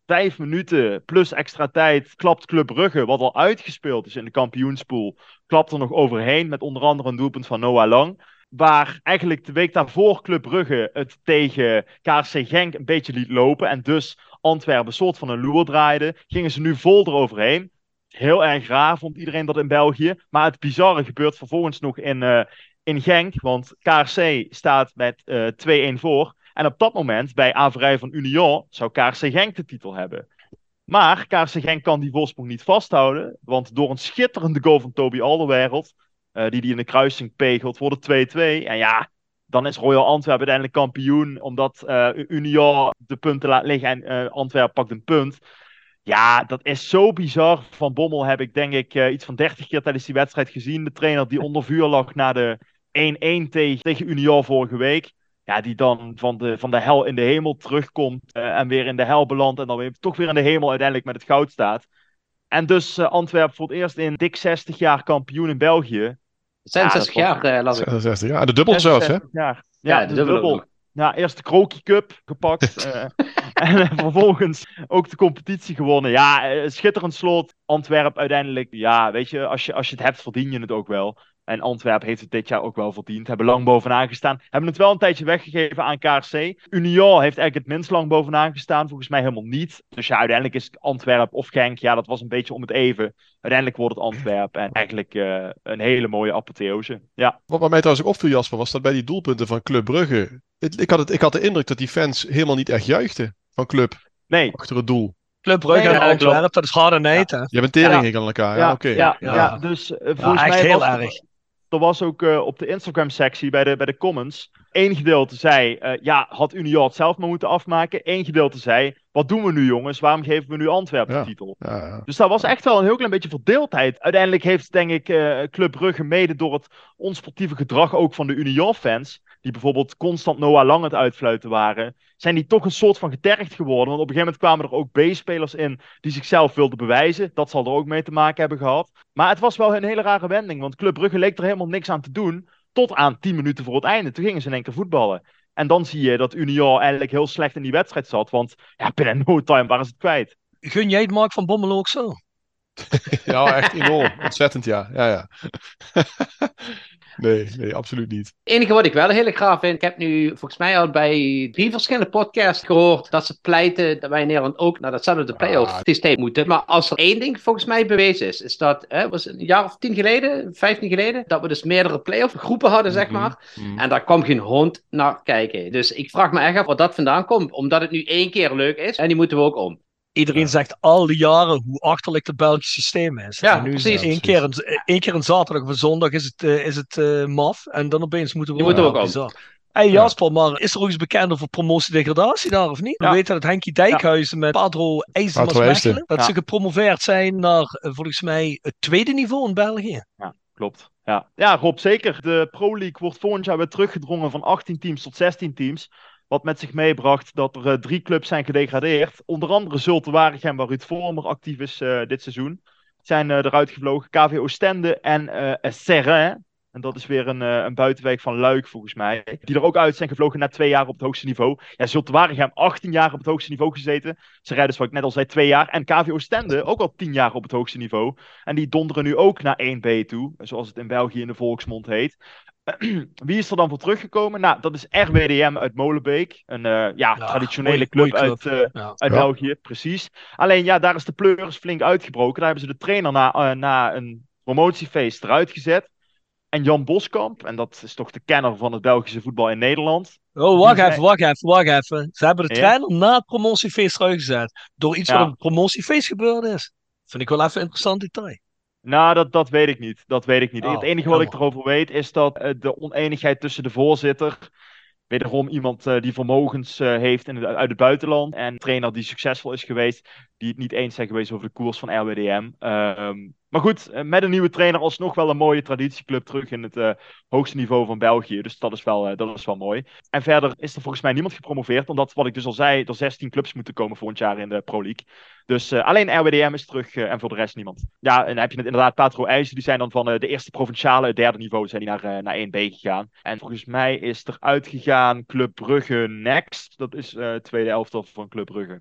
vijf minuten plus extra tijd klapt Club Brugge, wat al uitgespeeld is in de kampioenspool, klapt er nog overheen met onder andere een doelpunt van Noah Lang. Waar eigenlijk de week daarvoor Club Brugge het tegen KRC Genk een beetje liet lopen. En dus Antwerpen soort van een loer draaide. Gingen ze nu vol eroverheen. Heel erg raar vond iedereen dat in België. Maar het bizarre gebeurt vervolgens nog in, eh, in Genk. Want KRC staat met eh 2-1 voor. En op dat moment, bij averij van Union, zou KRC Genk de titel hebben. Maar KRC Genk kan die voorsprong niet vasthouden. Want door een schitterende goal van Toby Alderweireld eh, die die in de kruising pegelt, wordt het 2-2. En ja, dan is Royal Antwerp uiteindelijk kampioen, omdat eh Union de punten laat liggen en eh Antwerp pakt een punt. Ja, dat is zo bizar. Van Bommel heb ik denk ik uh, iets van 30 keer tijdens die wedstrijd gezien. De trainer die onder vuur lag na de 1-1 tegen, tegen Union vorige week. Ja, die dan van de, van de hel in de hemel terugkomt uh, en weer in de hel belandt. En dan weer, toch weer in de hemel uiteindelijk met het goud staat. En dus uh, Antwerpen voor het eerst in dik 60 jaar kampioen in België. 66 ja, jaar, uh, 66 jaar. De dubbel zelfs, hè? Jaar. Ja, ja, de, de dubbel. dubbel. Ja, eerst de Kroki Cup gepakt. uh, en vervolgens ook de competitie gewonnen. Ja, schitterend slot. Antwerp uiteindelijk. Ja, weet je, als je, als je het hebt, verdien je het ook wel. En Antwerpen heeft het dit jaar ook wel verdiend. Hebben lang bovenaan gestaan. Hebben het wel een tijdje weggegeven aan KRC. Union heeft eigenlijk het minst lang bovenaan gestaan. Volgens mij helemaal niet. Dus ja, uiteindelijk is het Antwerpen of Genk. Ja, dat was een beetje om het even. Uiteindelijk wordt het Antwerpen. En eigenlijk uh, een hele mooie apotheose. Ja. Wat mij trouwens ook opviel, Jasper, was dat bij die doelpunten van Club Brugge. Ik had, het, ik had de indruk dat die fans helemaal niet echt juichten van Club. Nee. Achter het doel. Club Brugge nee, en Antwerpen, dat is harde neet. Ja. Je bent tering ja. aan elkaar, ja, ja oké. Okay. Ja, ja, ja, dus uh, volgens mij heel was erg er was ook uh, op de Instagram-sectie bij de, bij de comments. Eén gedeelte zei: uh, Ja, had Union het zelf maar moeten afmaken. Eén gedeelte zei: Wat doen we nu, jongens? Waarom geven we nu Antwerpen ja. de titel? Ja, ja. Dus daar was echt wel een heel klein beetje verdeeldheid. Uiteindelijk heeft, denk ik, uh, Club Brugge mede door het onsportieve gedrag ook van de Union-fans. Die bijvoorbeeld constant Noah Lang het uitfluiten waren. Zijn die toch een soort van getergd geworden. Want op een gegeven moment kwamen er ook B-spelers in. die zichzelf wilden bewijzen. Dat zal er ook mee te maken hebben gehad. Maar het was wel een hele rare wending. Want Club Brugge leek er helemaal niks aan te doen. Tot aan 10 minuten voor het einde. Toen gingen ze in één keer voetballen. En dan zie je dat Union eigenlijk heel slecht in die wedstrijd zat. Want ja, binnen no time waren ze het kwijt. Gun jij het Mark van Bommel ook zo? ja, echt enorm. Ontzettend, ja. ja, ja. Nee, nee, absoluut niet. Het enige wat ik wel heel graag vind, ik heb nu volgens mij al bij drie verschillende podcasts gehoord dat ze pleiten dat wij in Nederland ook naar datzelfde playoff ah. systeem moeten. Maar als er één ding volgens mij bewezen is, is dat, hè, was een jaar of tien geleden, vijftien geleden, dat we dus meerdere playoff groepen hadden, zeg maar. Mm -hmm. En daar kwam geen hond naar kijken. Dus ik vraag me echt af waar dat vandaan komt, omdat het nu één keer leuk is en die moeten we ook om. Iedereen ja. zegt al die jaren hoe achterlijk het Belgische systeem is. Ja, en nu precies. is één, keer een, één keer een zaterdag of een zondag is het, uh, is het uh, maf. En dan opeens moeten we Die moeten ook om. Hey Jasper, maar is er ook eens bekend over promotie-degradatie daar of niet? Ja. We weten dat Henkie Dijkhuizen met Padro IJzermas dat ze gepromoveerd zijn naar uh, volgens mij het tweede niveau in België. Ja, klopt. Ja. ja, Rob, zeker. De Pro League wordt volgend jaar weer teruggedrongen van 18 teams tot 16 teams. Wat met zich meebracht dat er uh, drie clubs zijn gedegradeerd. Onder andere Zulte Waregem, waar Ruud Vormer actief is uh, dit seizoen. Zijn uh, eruit gevlogen. KV Oostende en Serrain. En dat is weer een, een buitenwijk van Luik, volgens mij. Die er ook uit zijn gevlogen na twee jaar op het hoogste niveau. Ja, Zulte Waregem 18 jaar op het hoogste niveau gezeten. Serrain dus, wat ik net al zei, twee jaar. En KV Oostende ook al 10 jaar op het hoogste niveau. En die donderen nu ook naar 1B toe. Zoals het in België in de volksmond heet. Wie is er dan voor teruggekomen? Nou, dat is RWDM uit Molenbeek. Een uh, ja, ja, traditionele club, club, uit, uh, ja. uit ja. België, precies. Alleen ja, daar is de pleuris flink uitgebroken. Daar hebben ze de trainer na, uh, na een promotiefeest eruit gezet. En Jan Boskamp, en dat is toch de kenner van het Belgische voetbal in Nederland. Oh, wacht even, wacht even, wacht even. Ze hebben de trainer na het promotiefeest eruit gezet. Door iets wat op het promotiefeest gebeurd is. Vind ik wel even een interessant detail. Nou, dat, dat weet ik niet. Dat weet ik niet. Oh, het enige wat ik erover weet is dat uh, de oneenigheid tussen de voorzitter, wederom iemand uh, die vermogens uh, heeft in het, uit het buitenland, en een trainer die succesvol is geweest, die het niet eens zijn geweest over de koers van RWDM. Um, maar goed, met een nieuwe trainer alsnog wel een mooie traditieclub terug in het uh, hoogste niveau van België. Dus dat is, wel, uh, dat is wel mooi. En verder is er volgens mij niemand gepromoveerd. Omdat, wat ik dus al zei, er 16 clubs moeten komen volgend jaar in de Pro League. Dus alleen RWDM is terug en voor de rest niemand. Ja, en dan heb je het inderdaad Patro IJzer. Die zijn dan van de eerste provinciale, derde niveau, zijn die naar, naar 1B gegaan. En volgens mij is er uitgegaan Club Brugge Next. Dat is tweede elftal van Club Brugge.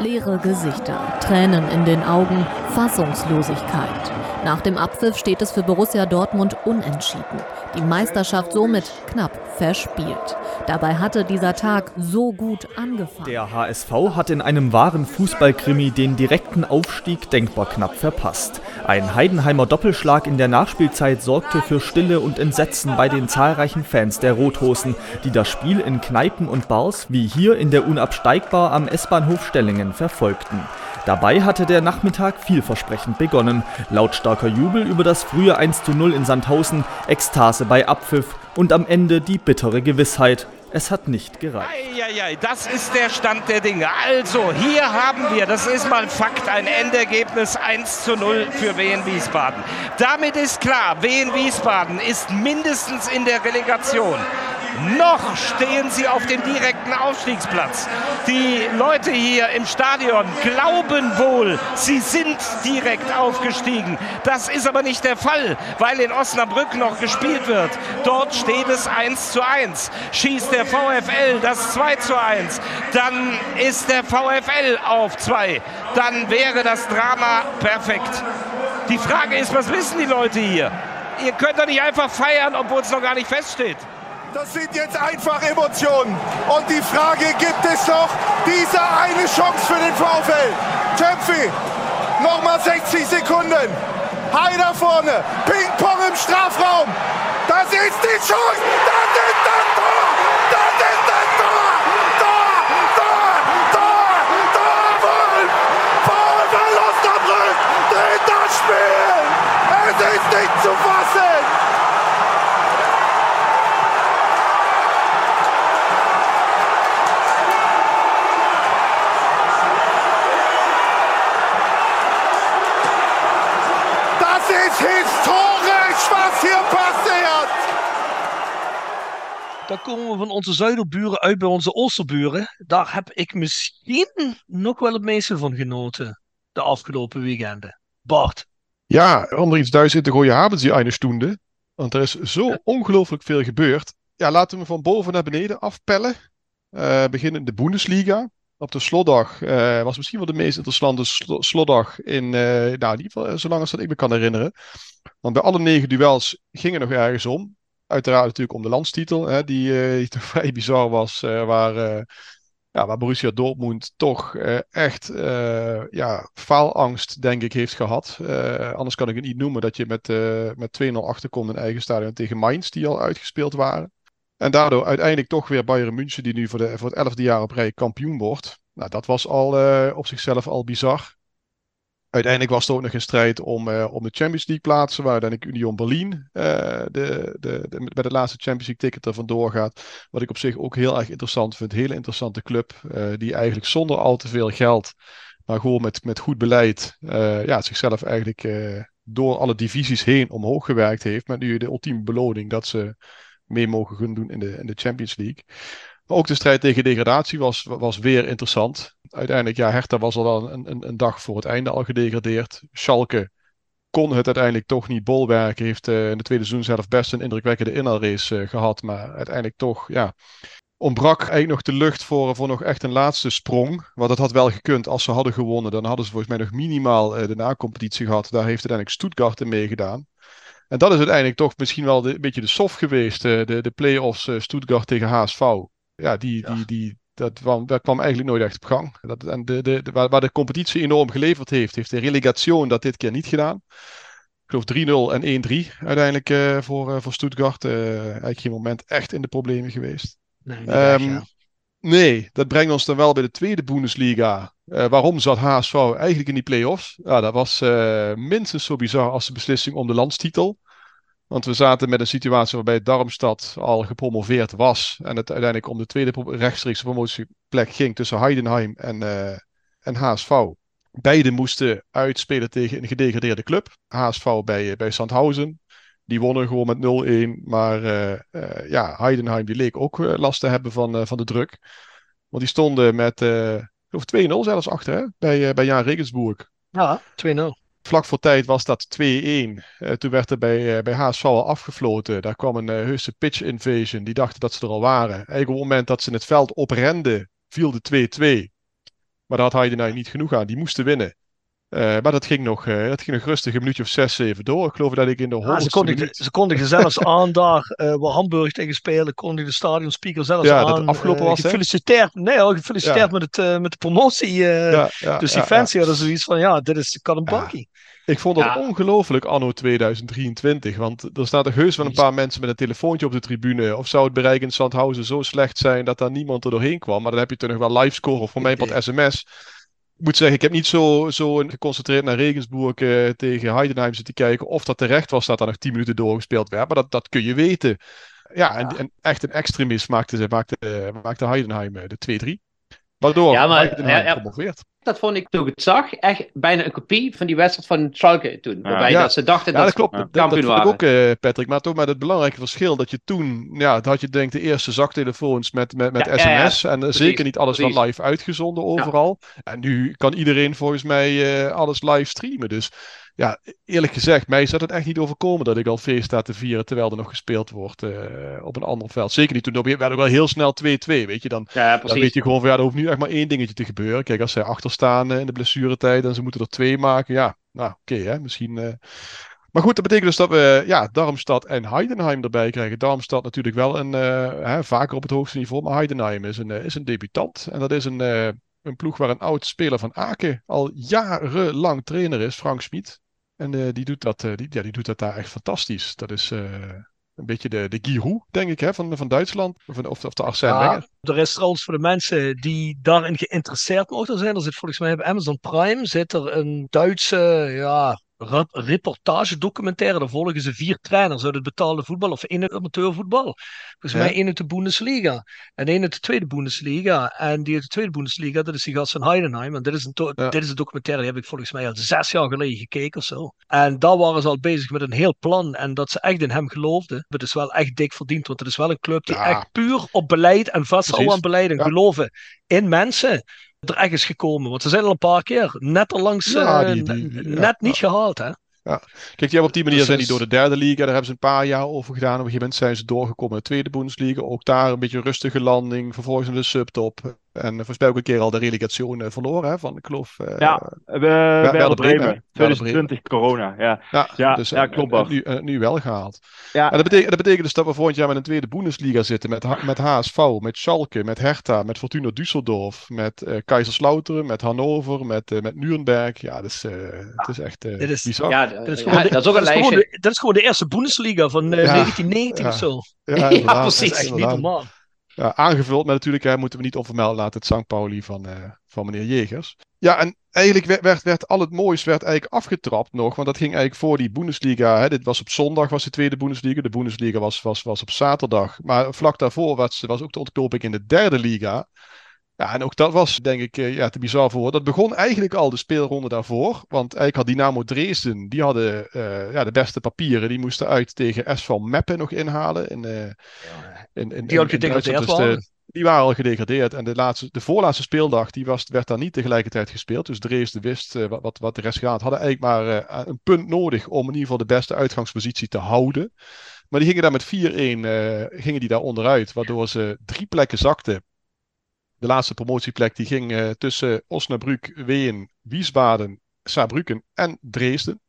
Leere Gesichter, Tränen in den Augen, Fassungslosigkeit. Nach dem Abpfiff steht es für Borussia Dortmund unentschieden. Die Meisterschaft somit knapp verspielt. Dabei hatte dieser Tag so gut angefangen. Der HSV hat in einem wahren Fußballkrimi den direkten Aufstieg denkbar knapp verpasst. Ein Heidenheimer Doppelschlag in der Nachspielzeit sorgte für Stille und Entsetzen bei den zahlreichen Fans der Rothosen, die das Spiel in Kneipen und Bars wie hier in der Unabsteigbar am S-Bahnhof Stellingen verfolgten. Dabei hatte der Nachmittag vielversprechend begonnen. Lautstarker Jubel über das frühe 1 zu 0 in Sandhausen, Ekstase bei Abpfiff und am Ende die bittere Gewissheit. Es hat nicht gereicht. Eieiei, das ist der Stand der Dinge. Also, hier haben wir, das ist mal Fakt, ein Endergebnis 1 zu 0 für Wien Wiesbaden. Damit ist klar, Wien Wiesbaden ist mindestens in der Relegation. Noch stehen sie auf dem direkten Aufstiegsplatz. Die Leute hier im Stadion glauben wohl, sie sind direkt aufgestiegen. Das ist aber nicht der Fall, weil in Osnabrück noch gespielt wird. Dort steht es 1 zu 1. Schießt der VfL das 2 zu 1, dann ist der VfL auf 2. Dann wäre das Drama perfekt. Die Frage ist, was wissen die Leute hier? Ihr könnt doch nicht einfach feiern, obwohl es noch gar nicht feststeht. Das sind jetzt einfach Emotionen. Und die Frage, gibt es noch diese eine Chance für den VfL? Töpfi, nochmal 60 Sekunden. Heider vorne, Ping-Pong im Strafraum. Das ist die Chance. Das ist das Tor. Das ist das Tor. Tor, Tor, Tor, Tor. Wolf. VfL Osnabrück dreht das Spiel. Es ist nicht zu fassen. Dan komen we van onze zuiderburen uit bij onze oosterburen. Daar heb ik misschien nog wel het meeste van genoten. De afgelopen weekenden. Bart. Ja, om er iets Duits in te gooien, hebben ze eine Stunde. Want er is zo ongelooflijk veel gebeurd. Ja, laten we van boven naar beneden afpellen. Eh beginnen in de Bundesliga. Op de slotdag eh, was misschien wel de meest interessante slo- slotdag in, eh, nou, in ieder geval zolang als dat ik me kan herinneren. Want bij alle negen duels ging het nog ergens om. Uiteraard natuurlijk om de landstitel, hè, die, eh, toch vrij bizar was. eh, waar, eh, ja, waar Borussia Dortmund toch echt ja, faalangst, denk ik, heeft gehad. Eh, anders kan ik het niet noemen dat je met, met 2-0 achterkomt in eigen stadion tegen Mainz, die al uitgespeeld waren. En daardoor uiteindelijk toch weer Bayern München, die nu voor, de, voor het elfde jaar op rij kampioen wordt. Nou, dat was al op zichzelf al bizar. Uiteindelijk was er ook nog een strijd om, eh, om de Champions League plaatsen, waar uiteindelijk Union Berlin eh, de, de, de, laatste Champions League ticket er vandoor gaat. Wat ik op zich ook heel erg interessant vind. Hele interessante club, eh, die eigenlijk zonder al te veel geld, maar gewoon met, met goed beleid, ja, zichzelf eigenlijk door alle divisies heen omhoog gewerkt heeft. Met nu de ultieme beloning dat ze mee mogen gaan doen in de, in de Champions League. Ook de strijd tegen degradatie was, was weer interessant. Uiteindelijk, ja, Hertha was al wel een, een, een dag voor het einde al gedegradeerd. Schalke kon het uiteindelijk toch niet bolwerken. Heeft eh, in de tweede seizoen zelf best een indrukwekkende inhaalrace eh, gehad. Maar uiteindelijk toch, ja, ontbrak eigenlijk nog de lucht voor, voor nog echt een laatste sprong. Want dat had wel gekund als ze hadden gewonnen. Dan hadden ze volgens mij nog minimaal eh, de na-competitie gehad. Daar heeft uiteindelijk Stuttgart in meegedaan. En dat is uiteindelijk toch misschien wel een beetje de soft geweest. de, de play-offs Stuttgart tegen HSV. Ja, die, die, die, dat, kwam, dat kwam eigenlijk nooit echt op gang. Dat, en de, de, de- waar, waar de competitie enorm geleverd heeft, heeft de relegation dat dit keer niet gedaan. Ik geloof 3-0 en 1-3 uiteindelijk eh, voor, eh, voor Stuttgart. Eh, eigenlijk geen moment echt in de problemen geweest. Nee, Ehm, echt, ja. Nee, dat brengt ons dan wel bij de tweede Bundesliga. Waarom zat HSV eigenlijk in die play-offs? Ja, dat was minstens zo bizar als de beslissing om de landstitel. Want we zaten met een situatie waarbij Darmstad al gepromoveerd was. En het uiteindelijk om de tweede rechtstreekse promotieplek ging tussen Heidenheim en, eh, en HSV. Beide moesten uitspelen tegen een gedegradeerde club. HSV bij, eh, bij Sandhausen. Die wonnen gewoon met 0-1. Maar eh, eh, ja, Heidenheim die leek ook last te hebben van, eh, van de druk. Want die stonden met eh, ik geloof 2-0 zelfs achter hè? Bij, eh, bij Jan Regensburg. Ja, 2-0. Vlak voor tijd was dat 2-1. Eh, toen werd er bij, eh, bij HSV al afgefloten. Daar kwam een eh, heuse pitch invasion. Die dachten dat ze er al waren. Eigenlijk op het moment dat ze het veld oprenden, viel de 2-2. Maar daar had Heidenheim niet genoeg aan. Die moesten winnen. Eh, maar dat ging, nog, eh, dat ging nog rustig een minuutje of 6, 7 door. Ik geloof dat ik in de Ja, ze, kondigden, minuut... ze kondigden zelfs aan daar, eh waar Hamburg tegen speelde, kondigde de stadionspeaker zelfs Ja, dat aan. het afgelopen eh, was, hè? Gefeliciteerd, nee, al gefeliciteerd Ja. met, het, eh, met de promotie. eh, Ja, ja, dus die ja, fans ja. hadden zoiets van, ja, dit is kan een bankie. Ik vond dat Ja. ongelooflijk anno 2023. Want er staat er heus wel een paar mensen met een telefoontje op de tribune. Of zou het bereik in Sandhausen zo slecht zijn dat daar niemand er doorheen kwam. Maar dan heb je toch nog wel livescore of voor mij wat sms. Ik moet zeggen, ik heb niet zo, zo geconcentreerd naar Regensburg eh, tegen Heidenheim zitten kijken. Of dat terecht was dat er nog 10 minuten doorgespeeld werd. Maar dat, dat kun je weten. ja, en, en echt een extremist maakte, ze- maakte, maakte Heidenheim eh, de 2-3. Waardoor Ja, maar- Heidenheim ja, ja. promoveert. Dat vond ik toen ik het zag echt bijna een kopie van die wedstrijd van Schalke toen. Waarbij Ja. dat ze dachten Ja, dat dat klopt. ze Dat, dat waren. ook, eh, Patrick. Maar toch met het belangrijke verschil dat je toen, ja, dat had je denk ik de eerste zaktelefoons met, met, met Ja, ja, ja. sms. En eh, Precies, zeker niet alles precies. wat live uitgezonden overal. En nu kan iedereen volgens mij eh, alles live streamen. Dus ja, eerlijk gezegd, mij is dat het echt niet overkomen dat ik al feest sta te vieren terwijl er nog gespeeld wordt eh, op een ander veld. Zeker niet toen op werd ook wel heel snel 2-2, weet je. Dan, Ja, dan weet je gewoon van ja, er hoeft nu echt maar één dingetje te gebeuren. Kijk, als zij achterstaan eh, in de blessuretijd en ze moeten er twee maken, ja, nou oké, hè, misschien. eh. Maar goed, dat betekent dus dat we ja, Darmstad en Heidenheim erbij krijgen. Darmstad natuurlijk wel een, hè, vaker op het hoogste niveau, maar Heidenheim is een, is een debutant. En dat is een, een ploeg waar een oud speler van Aken al jarenlang trainer is, Frank Schmid. En eh, die, doet dat, eh, die, ja, die doet dat daar echt fantastisch. Dat is eh, een beetje de, de Giroud, denk ik, hè, van, van Duitsland. Of, of, of de Arsène Ja, Wenger. er is trouwens voor de mensen die daarin geïnteresseerd mogen zijn, er zit volgens mij bij Amazon Prime zit er een Duitse ja, reportagedocumentaire. Daar volgen ze vier trainers uit het betaalde voetbal of in het amateurvoetbal. Volgens Ja. mij één uit de Bundesliga en één uit de tweede Bundesliga. En die uit de tweede Bundesliga, dat is die gast van Heidenheim. En dit is, een to- Ja. dit is een documentaire, die heb ik volgens mij al zes jaar geleden gekeken of zo. En daar waren ze al bezig met een heel plan. En dat ze echt in hem geloofden. Het is wel echt dik verdiend, want het is wel een club die Ja. echt puur op beleid en vasthouden Precies. aan beleid en geloven in mensen er is gekomen. Want ze zijn al een paar keer net er langs Ja, eh, die- die- n- ja, net niet gehaald, hè? Ja. Kijk, die hebben op die manier Dus zijn die door de derde liga. Daar hebben ze een paar jaar over gedaan. Op een gegeven moment zijn ze doorgekomen in de tweede Bundesliga. Ook daar een beetje een rustige landing. Vervolgens in de subtop. En uh, volgens mij ook een keer al de relegation uh, verloren. Hè, van, ik geloof... Uh, ja, we, Werder Bremen. 2020 corona. Ja, ja, ja, dus, ja klopt. En, nu, en nu wel gehaald. Ja. En dat betekent, dat betekent dus dat we volgend jaar met een tweede Bundesliga zitten. Met, met HSV, met Schalke, met Hertha, met Fortuna Düsseldorf. Met uh, Kaiserslautern, met Hannover, met, uh, met Nuremberg. Ja, dus, het is echt dit is, bizar. Ja, dat is, gewoon de, dat is ook een lijstje. De, dat is gewoon de eerste Bundesliga van ja, 1990 of zo. Ja, ja precies. Dat is echt niet normaal. Ja, aangevuld met natuurlijk, hè, moeten we niet onvermeld laten, het St. Pauli van, uh, van meneer Jegers. Ja, en eigenlijk werd, werd, al het moois werd eigenlijk afgetrapt nog, want dat ging eigenlijk voor die Bundesliga. Hè, dit was op zondag, was de tweede Bundesliga. De Bundesliga was, was, was op zaterdag. Maar vlak daarvoor was, was ook de ontknoping in de derde liga. Ja, en ook dat was denk ik ja, te bizar voor. Dat begon eigenlijk al de speelronde daarvoor. Want eigenlijk had Dynamo Dresden, die hadden uh, ja, de beste papieren. Die moesten uit tegen SV Meppen nog inhalen. In, uh, in, in, die al gedegradeerd dus. De, die waren al gedegradeerd. En de, laatste, de voorlaatste speeldag die was, werd daar niet tegelijkertijd gespeeld. Dus Dresden wist uh, wat, wat de rest gaat. Hadden eigenlijk maar een punt nodig om in ieder geval de beste uitgangspositie te houden. Maar die gingen daar met 4-1 gingen die daar onderuit. Waardoor ze drie plekken zakten de laatste promotieplek die ging uh, tussen Osnabrück, Ween, Wiesbaden, Saarbrücken en Dresden.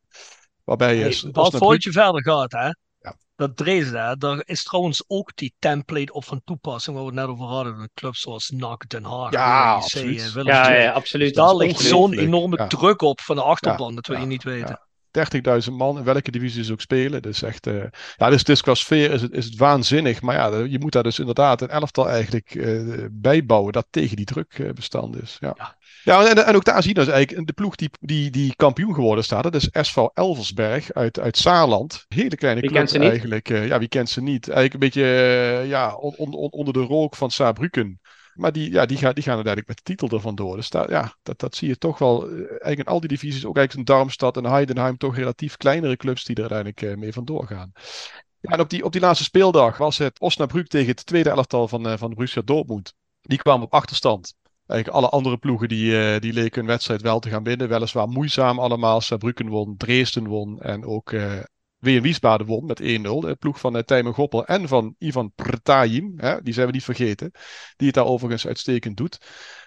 Waarbij hey, Wat voordat je verder gaat, hè? Ja. Dat Dresden, hè? daar is trouwens ook die template op van toepassing waar we het net over hadden. Een club zoals NAC, Den Haag, ja, absoluut. Willem ja, ja, absoluut. Dus daar ligt zo'n enorme ja. druk op van de achterban, dat wil je niet weten. 30.000 man in welke divisie ze ook spelen. Dus echt, uh, ja, dus, dus qua sfeer is het, is het waanzinnig. Maar ja, je moet daar dus inderdaad een elftal eigenlijk uh, bijbouwen dat tegen die druk uh, bestand is. Ja, ja. ja en, en, ook daar zien we dus eigenlijk de ploeg die, die, die kampioen geworden staat. Dat is SV Elversberg uit, uit Saarland. Hele kleine club eigenlijk. ja, wie kent ze niet? Eigenlijk een beetje ja, on, on, on, onder de rook van Saarbrücken. Maar die, ja, die, gaan, die gaan uiteindelijk met de titel ervan door. Dus ja, dat, dat zie je toch wel. Eigenlijk in al die divisies, ook eigenlijk in Darmstad en Heidenheim, toch relatief kleinere clubs die er uiteindelijk uh, mee vandoor gaan. Ja, en op die, op die laatste speeldag was het Osnabrück tegen het tweede elftal van, uh, van Borussia Dortmund. Die kwamen op achterstand. Eigenlijk alle andere ploegen die, die leken hun wedstrijd wel te gaan winnen. Weliswaar moeizaam allemaal. Saarbrücken won, Dresden won en ook Wien Wiesbaden won met 1-0. De ploeg van uh, Tijmen Goppel en van Ivan Prtajim. Hè, die zijn we niet vergeten. Die het daar overigens uitstekend doet.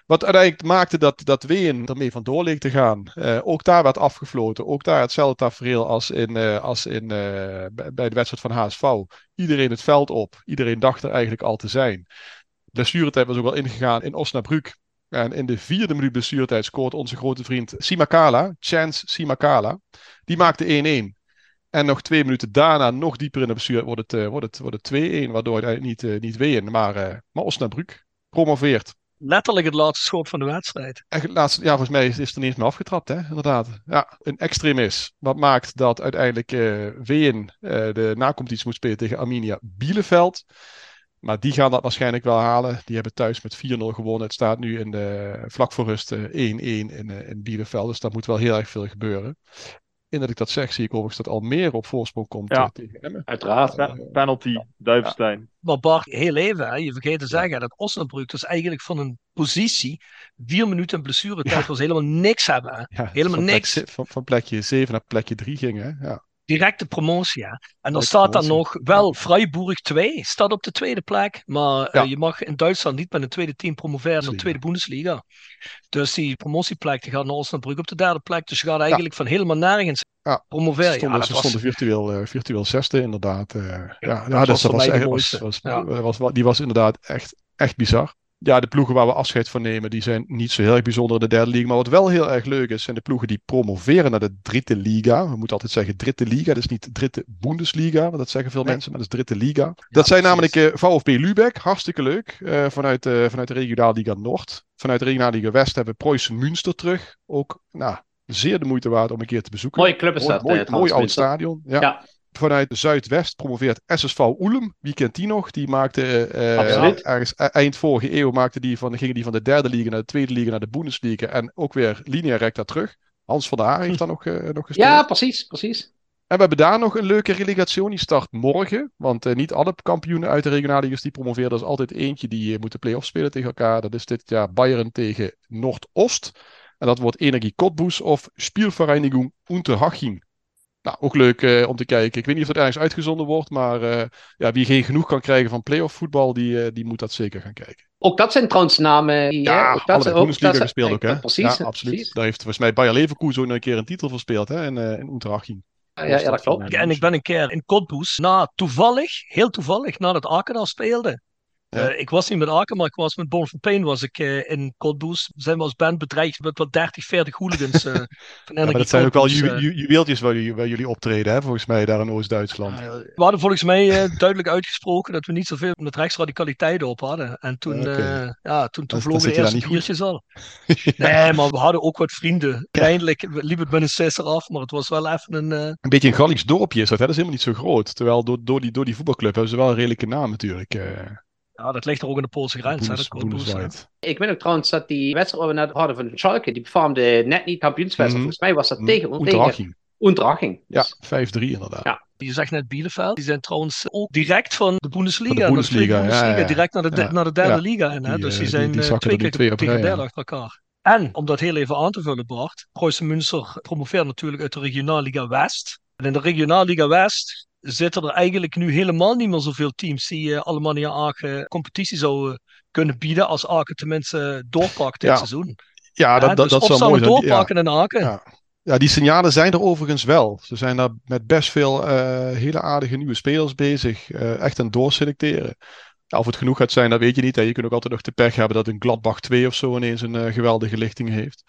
Wat uiteindelijk maakte dat, dat Ween ermee vandoor leek te gaan. Uh, ook daar werd afgefloten. Ook daar hetzelfde tafereel als, in, uh, als in, bij de wedstrijd van HSV. Iedereen het veld op. Iedereen dacht er eigenlijk al te zijn. Blessuretijd was ook wel ingegaan in Osnabrück. En in de vierde minuut blessuretijd scoort onze grote vriend Simakala, Chance Simakala. Die maakte 1-1. En nog twee minuten daarna, nog dieper in de blessure, wordt het, wordt het, wordt het 2-1. Waardoor eigenlijk niet, uh, niet Ween, maar, uh, maar Osnabrück promoveert. letterlijk het laatste schot van de wedstrijd. Echt, het laatste, ja, volgens mij is, is er niet eens meer afgetrapt, hè? inderdaad. Ja, een extremis. Wat maakt dat uiteindelijk uh, Ween uh, de nacompetitie moet spelen tegen Arminia Bielefeld. Maar die gaan dat waarschijnlijk wel halen. Die hebben thuis met 4-0 gewonnen. Het staat nu in de, vlak voor rust 1-1 in, in Bielefeld. Dus daar moet wel heel erg veel gebeuren. En dat ik dat zeg, zie ik overigens dat Almere op voorsprong komt ja, uh, tegen Emmen. Uiteraard. Uh, penalty, Duivenstein. Ja. Maar Bart, heel even, hè, je vergeet te zeggen dat Osnabrück dus eigenlijk van een positie, vier minuten blessuretijd, ja. was helemaal niks hebben. Helemaal van niks. Plek, van, van, plekje 7 naar plekje 3 ging, hè? Ja. Directe promotie, hè. En dan staat dan nog wel Freiburg 2, staat op de tweede plek. Maar ja. uh, je mag in Duitsland niet met een tweede team promoveren naar de tweede Bundesliga. Dus die promotieplek die gaat naar Osnabrück op de derde plek. Dus je gaat eigenlijk van helemaal nergens ja, promoveren. Ze stonden, ja, ze was... stonden virtueel, uh, virtueel zesde, inderdaad. Uh, ja, ja, dat, dus was, was, echt, was, was, die was inderdaad echt, echt bizar. Ja, de ploegen waar we afscheid van nemen, die zijn niet zo heel erg bijzonder in de derde liga. Maar wat wel heel erg leuk is, zijn de ploegen die promoveren naar de dritte liga. We moeten altijd zeggen dritte liga, dus niet dritte Bundesliga. Want dat zeggen veel nee. mensen, maar dat is dritte liga. dat zijn namelijk uh, VfB Lübeck, hartstikke leuk. Uh, vanuit, uh, vanuit de regionale liga Noord. Vanuit de regionale liga West hebben we Preußen Münster terug. Ook, nou, zeer de moeite waard om een keer te bezoeken. Mooie club is dat. Mooi, uh, mooi oud stadion. Ja. ja. Vanuit Zuidwest promoveert SSV Oelem. Wie kent die nog? Die maakte uh, ergens eind vorige eeuw maakte die van, gingen die van de derde liga naar de tweede liga naar de Bundesliga. En ook weer linea recta terug. Hans van der Haar heeft daar nog, uh, nog gespeeld. Ja, precies, precies. En we hebben daar nog een leuke relegatie. Die start morgen. Want uh, niet alle kampioenen uit de regionale die promoveren. Er is altijd eentje die uh, moet de play-off spelen tegen elkaar. Dat is dit jaar Bayern tegen Noordoost. En dat wordt Energie Cottbus of Spielvereinigung Unterhaching. Nou, ook leuk uh, om te kijken. Ik weet niet of het ergens uitgezonden wordt, maar uh, ja, wie geen genoeg kan krijgen van playoff voetbal, die, uh, die moet dat zeker gaan kijken. Ook dat zijn trouwens namen. Die, ja, ook dat zijn Bundesliga ook, gespeeld ook, hè? Precies. Ja, absoluut. Precies. Daar heeft volgens mij Bayer Leverkusen ook een keer een titel verspeeld, hè? In, in ja, ja, dat klopt. En ik ben een keer in Cottbus, na toevallig, heel toevallig, nadat Aken al speelde. Ja. Uh, ik was niet met Aken, maar ik was met Bon van Pain was ik uh, in Cottbus. Zijn we als band bedreigd met wat 30, 40 hooligans uh, van ja, maar dat zijn ook wel ju ju juweeltjes waar jullie, waar jullie optreden, hè, volgens mij, daar in Oost-Duitsland. we hadden volgens mij duidelijk uitgesproken dat we niet zoveel met rechtsradicaliteit op hadden. En toen, okay. ja, toen, toen vlogen de eerste biertjes al. ja. Nee, maar we hadden ook wat vrienden. Eindelijk liep het met een sisser af, maar het was wel even een... Een beetje een Gallisch dorpje is dat, hè? dat is helemaal niet zo groot. Terwijl door, door, die, door die voetbalclub hebben ze wel een redelijke naam natuurlijk. Ja, dat ligt er ook in de Poolse grens. Hè, ik weet ook trouwens dat die wedstrijd waar we net hadden van Schalke, die befaamde net niet kampioenswedstrijd. Mm -hmm. Volgens mij was dat tegen Unterhaching. Unterhaching. Dus. Ja, 5-3 inderdaad. Ja. Je zegt net Bielefeld, die zijn trouwens ook direct van de Bundesliga, de Bundesliga, de Bundesliga ja, ja. direct naar de, ja. naar de derde ja. liga in. Hè? Die, dus die uh, zijn die, die uh, twee keer twee tegen derde achter elkaar. En om dat heel even aan te vullen, Bart, Preußen Münster promoveert natuurlijk uit de Regionalliga West. En in de Regionalliga West zitten er eigenlijk nu helemaal niet meer zoveel teams die uh, allemaal in Aken competitie zouden kunnen bieden als Aken tenminste doorpakt dit ja. seizoen. Ja, dat, ja, dat, dus dat zou mooi zijn. doorpakken ja. in Aken. Ja. ja, die signalen zijn er overigens wel. Ze zijn daar met best veel uh, hele aardige nieuwe spelers bezig. Uh, echt aan doorselecteren. Ja, of het genoeg gaat zijn, dat weet je niet. Hè. Je kunt ook altijd nog de pech hebben dat een Gladbach 2 of zo ineens een geweldige lichting heeft.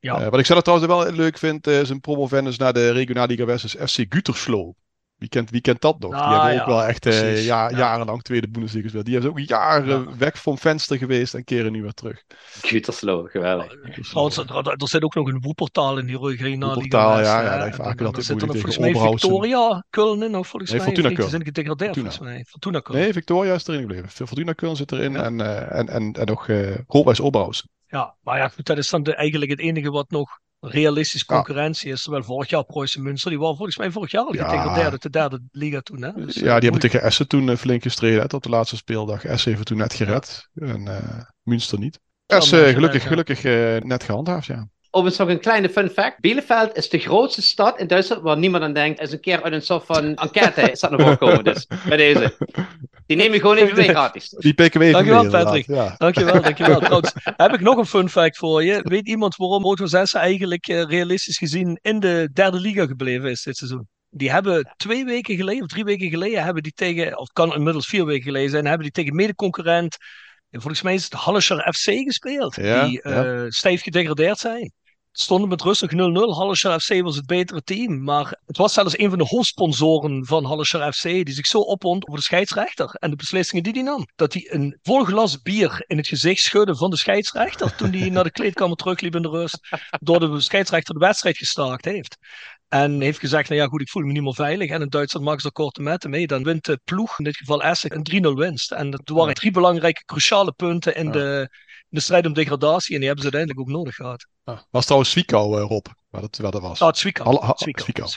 Ja. Wat ik zelf trouwens wel leuk vind, is een promovendus naar de Regionale Liga West is FC Gütersloh. Wie kent, wie kent dat nog? Ah, die hebben ook ja, wel echt uh, ja, ja. jarenlang tweede Bundesliga gespeeld. Die hebben ook jaren ja. weg van venster geweest en keren nu weer terug. Gütersloh, geweldig. Trouwens, er, er zit ook nog een woeportaal in die regionale Liga. Ja, ja, dat vaak dat er zit er volgens mij Victoria Köln in, of volgens nee, mij. Fortuna Die zijn gedegradeerd volgens mij. Fortuna Köln. Nee, Victoria is erin gebleven. Fortuna Köln zit erin ja. en, uh, en, en, en nog uh, Oberhausen. Ja, maar ja, goed, dat is dan de, eigenlijk het enige wat nog realistisch concurrentie ja. is. Terwijl vorig jaar Preußen Münster, die waren volgens mij vorig jaar al ja. gedegradeerd de derde liga toen. Hè? Dus, ja, die hebben tegen Essen toen uh, flink gestreden hè, op de laatste speeldag. Essen heeft toen net gered en uh, Münster niet. Essen gelukkig, gelukkig net gehandhaafd, ja. Overigens nog een kleine fun fact. Bielefeld is de grootste stad in Duitsland waar niemand aan denkt. Is een keer uit een soort van enquête is dat naar voren gekomen. Dus bij deze. Die neem je gewoon even mee gratis. Die pikken we even Dankjewel, mee, Patrick. Ja. Dankjewel, dankjewel. Trouwens, heb ik nog een fun fact voor je. Weet iemand waarom Roto 6 eigenlijk uh, realistisch gezien in de derde liga gebleven is dit seizoen? Die hebben twee weken geleden, of drie weken geleden, hebben die tegen, of het kan inmiddels vier weken geleden zijn, hebben die tegen mede-concurrent, volgens mij is het Hallischer FC gespeeld. Ja, die uh, ja. stijf gedegradeerd zijn. Stonden met rustig 0-0. Hallescher FC was het betere team. Maar het was zelfs een van de hoofdsponsoren van Hallescher FC. Die zich zo opwond over de scheidsrechter. En de beslissingen die hij nam. Dat hij een vol glas bier in het gezicht schudde van de scheidsrechter. toen hij naar de kleedkamer terugliep in de rust. Door de scheidsrechter de wedstrijd gestaakt heeft. En heeft gezegd, nou ja goed, ik voel me niet meer veilig. En in Duitsland maken ze korte metten mee. Dan wint de ploeg, in dit geval Essen, een 3-0 winst. En er waren drie belangrijke, cruciale punten in, de, de strijd om degradatie. En die hebben ze uiteindelijk ook nodig gehad. Ja. Was trouwens Zwickau, uh, Rob, waar dat, waar dat was. Ah, Zwickau. Halle-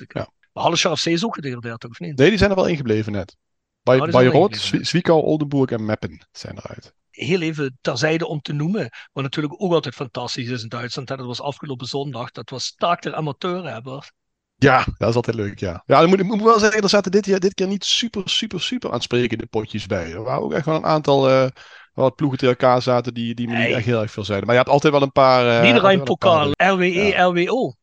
ja. Maar Hallescher FC is ook gedegradeerd, toch, of niet? Nee, die zijn er wel ingebleven net. Bij, Oh, er Bayreuth, Zwickau, Oldenburg en Meppen zijn eruit. heel even terzijde om te noemen. Wat natuurlijk ook altijd fantastisch is in Duitsland. hè, Dat was afgelopen zondag. Dat was Taak der Bart? Ja, dat is altijd leuk, ja. Ja, dan moet ik moet wel zeggen, er zaten dit, jaar, dit keer niet super, super, super aansprekende potjes bij. Er waren ook echt wel een aantal wat ploegen tegen elkaar zaten die, die me niet echt heel erg veel zeiden. Maar je hebt altijd wel een paar... eh, Niederrhein Pokaal, RWE, LWO. paar-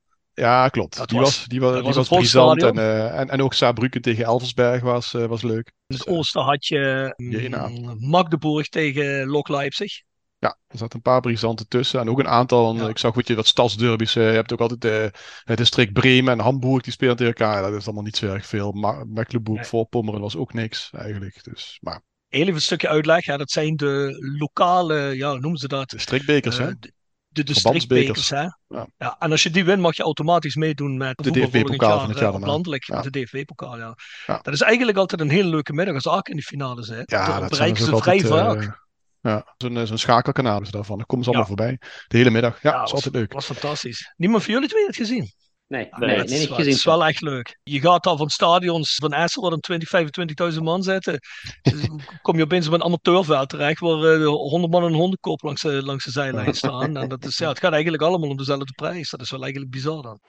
Ja, klopt. Dat die was- was, die was, die was brisant. En, eh, en, en ook Saarbrücken tegen Elversberg was, eh, was leuk. In het oosten had je Jena. mm, Magdeburg tegen Lok Leipzig. Ja, er zaten een paar brisanten tussen. En ook een aantal, Ja. ik zag weet je, wat stadsderbies. je hebt ook altijd de, het district Bremen en Hamburg, die spelen tegen elkaar. Dat is allemaal niet zo erg veel. Ma Mecklenburg-Voorpommeren was ook niks eigenlijk. Dus, maar Heel even een stukje uitleg. Ja, dat zijn de lokale, ja, hoe noemen ze dat? districtbekers, Eh, hè? de, de districtbekers, hè? Ja. Ja, en als je die wint, mag je automatisch meedoen met De DFB-pokaal van het eh, jaar op daarna. landelijk. Ja. Met de DFB-pokaal, ja. Ja. Dat is eigenlijk altijd een hele leuke middag als Aken in de finale zit. Ja, Dan dat bereiken ze vrij altijd, vaak. eh, ja, zo'n eh, zo'n schakelkanaal is daarvan. Dan komen ze allemaal Ja. voorbij. De hele middag. Ja, dat is was, altijd leuk. was fantastisch. Niemand van jullie twee heeft het gezien? Nee, Ja, nee, het nee, is niet wel- gezien. Het is wel echt leuk. Je gaat al van stadions van Essen, waar dan 20, 25.000 man zitten. Dus kom je opeens op een amateurveld terecht, waar eh, 100 man en een hondenkop langs de, langs de zijlijn staan. En dat is, ja, het gaat eigenlijk allemaal om dezelfde prijs. Dat is wel eigenlijk bizar dan.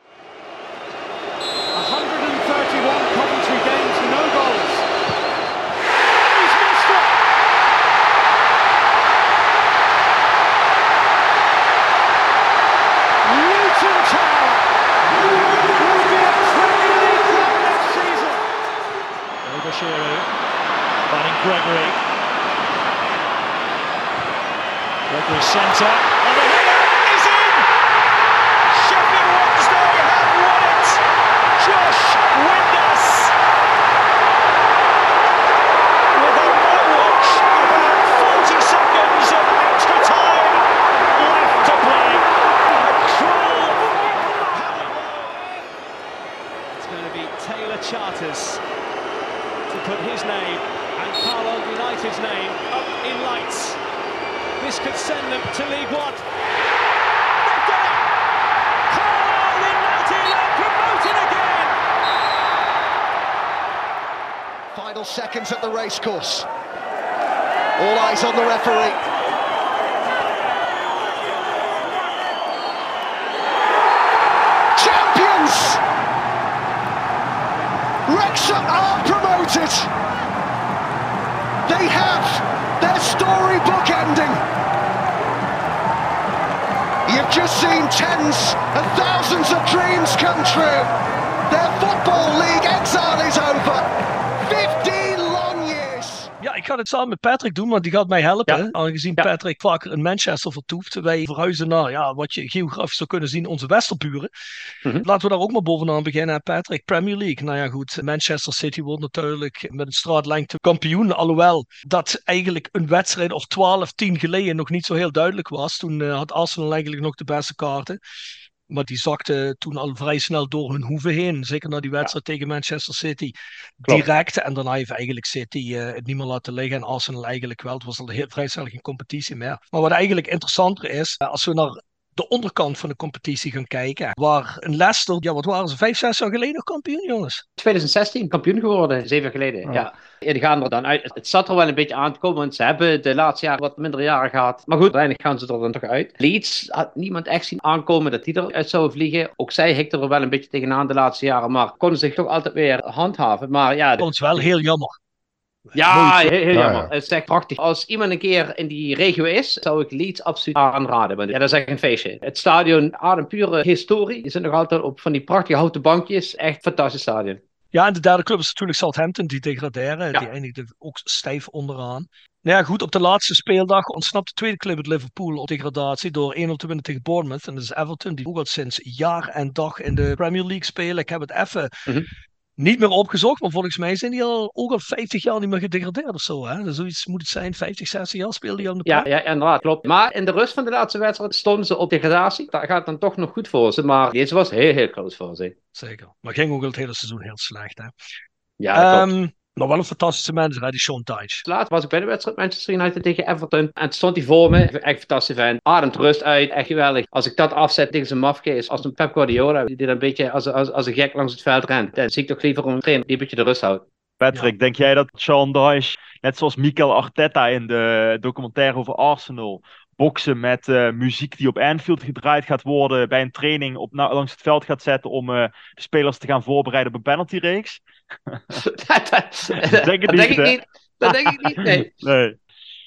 Obashiru finding Gregory. Gregory centre. At the racecourse. All eyes on the referee. Champions! Wrexham are promoted. They have their storybook ending. You've just seen tens of thousands of dreams come true. Their Football League exile ga het samen met Patrick doen, want die gaat mij helpen. Ja. Aangezien Ja. Patrick vaker in Manchester vertoeft. Wij verhuizen naar ja, wat je geografisch zou kunnen zien, onze westerburen. Mhm. Laten we daar ook maar bovenaan beginnen, Patrick. Premier League. Nou ja, goed. Manchester City wordt natuurlijk met een straatlengte kampioen. Alhoewel dat eigenlijk een wedstrijd of 12, 10 geleden nog niet zo heel duidelijk was. Toen eh, had Arsenal eigenlijk nog de beste kaarten. Maar die zakte toen al vrij snel door hun hoeven heen. Zeker na die wedstrijd tegen Manchester City. Klopt. Direct. En daarna heeft eigenlijk City eh, het niet meer laten liggen. En Arsenal eigenlijk wel. Het was al heel, vrij snel geen competitie meer. Maar wat eigenlijk interessanter is, eh, als we naar de onderkant van de competitie gaan kijken. Waar een Leicester, ja wat waren ze, vijf, zes jaar geleden nog kampioen jongens? 2016 kampioen geworden, zeven jaar geleden. Ja. Ja, die gaan er dan uit. Het zat er wel een beetje aan te komen, want ze hebben de laatste jaren wat minder jaren gehad. Maar goed, uiteindelijk gaan ze er dan toch uit. Leeds had niemand echt zien aankomen dat die eruit zouden vliegen. Ook zij hikten er wel een beetje tegenaan de laatste jaren, maar konden zich toch altijd weer handhaven. Maar ja, Dat is wel heel jammer. Ja, heel, heel Ja, jammer. ja. Het is echt prachtig. Als iemand een keer in die regio is, zou ik Leeds absoluut aanraden. Want ja, dat is echt een feestje. Het stadion, adem pure historie. Je zit nog altijd op van die prachtige houten bankjes. Echt fantastisch stadion. Ja, en de derde club is natuurlijk Southampton, die degraderen. Die eindigde ook stijf onderaan. Nou ja, goed, op de laatste speeldag ontsnapt de tweede club uit Liverpool op degradatie door 1-0 te winnen tegen Bournemouth. En dat is Everton, die ook al sinds jaar en dag in de Premier League spelen. Ik heb het even Mhm. Niet meer opgezocht, maar volgens mij zijn die al, ook al 50 jaar niet meer gedegradeerd of zo. Hè? Dus zoiets moet het zijn, 50, 60 jaar speelde die al in de Ja, ja, inderdaad, klopt. Maar in de rust van de laatste wedstrijd stonden ze op degradatie. Dat gaat dan toch nog goed voor ze. Maar deze was heel, heel close voor ze. Zeker. Maar ging ook al het hele seizoen heel slecht. Hè? Ja, dat klopt. Maar wel een fantastische manager, hè, die Sean Dyche. Laatst was ik bij de wedstrijd Manchester United tegen Everton. En toen stond hij voor me. Echt fantastisch fan. Ademt rust uit. Echt geweldig. Als ik dat afzet tegen zijn mafkees. Als een Pep Guardiola. Die dan een beetje als, als, als een gek langs het veld rent. Dan zie ik toch liever een trainer die een beetje de rust houdt. Patrick, denk jij dat Sean Dyche, net zoals Mikel Arteta in de documentaire over Arsenal, boksen met eh, muziek die op Anfield gedraaid gaat worden, bij een training op, langs het veld gaat zetten om eh, de spelers te gaan voorbereiden op een penaltyreeks? dat denk niet, ik hè? niet. Dat denk ik niet, nee. Nee.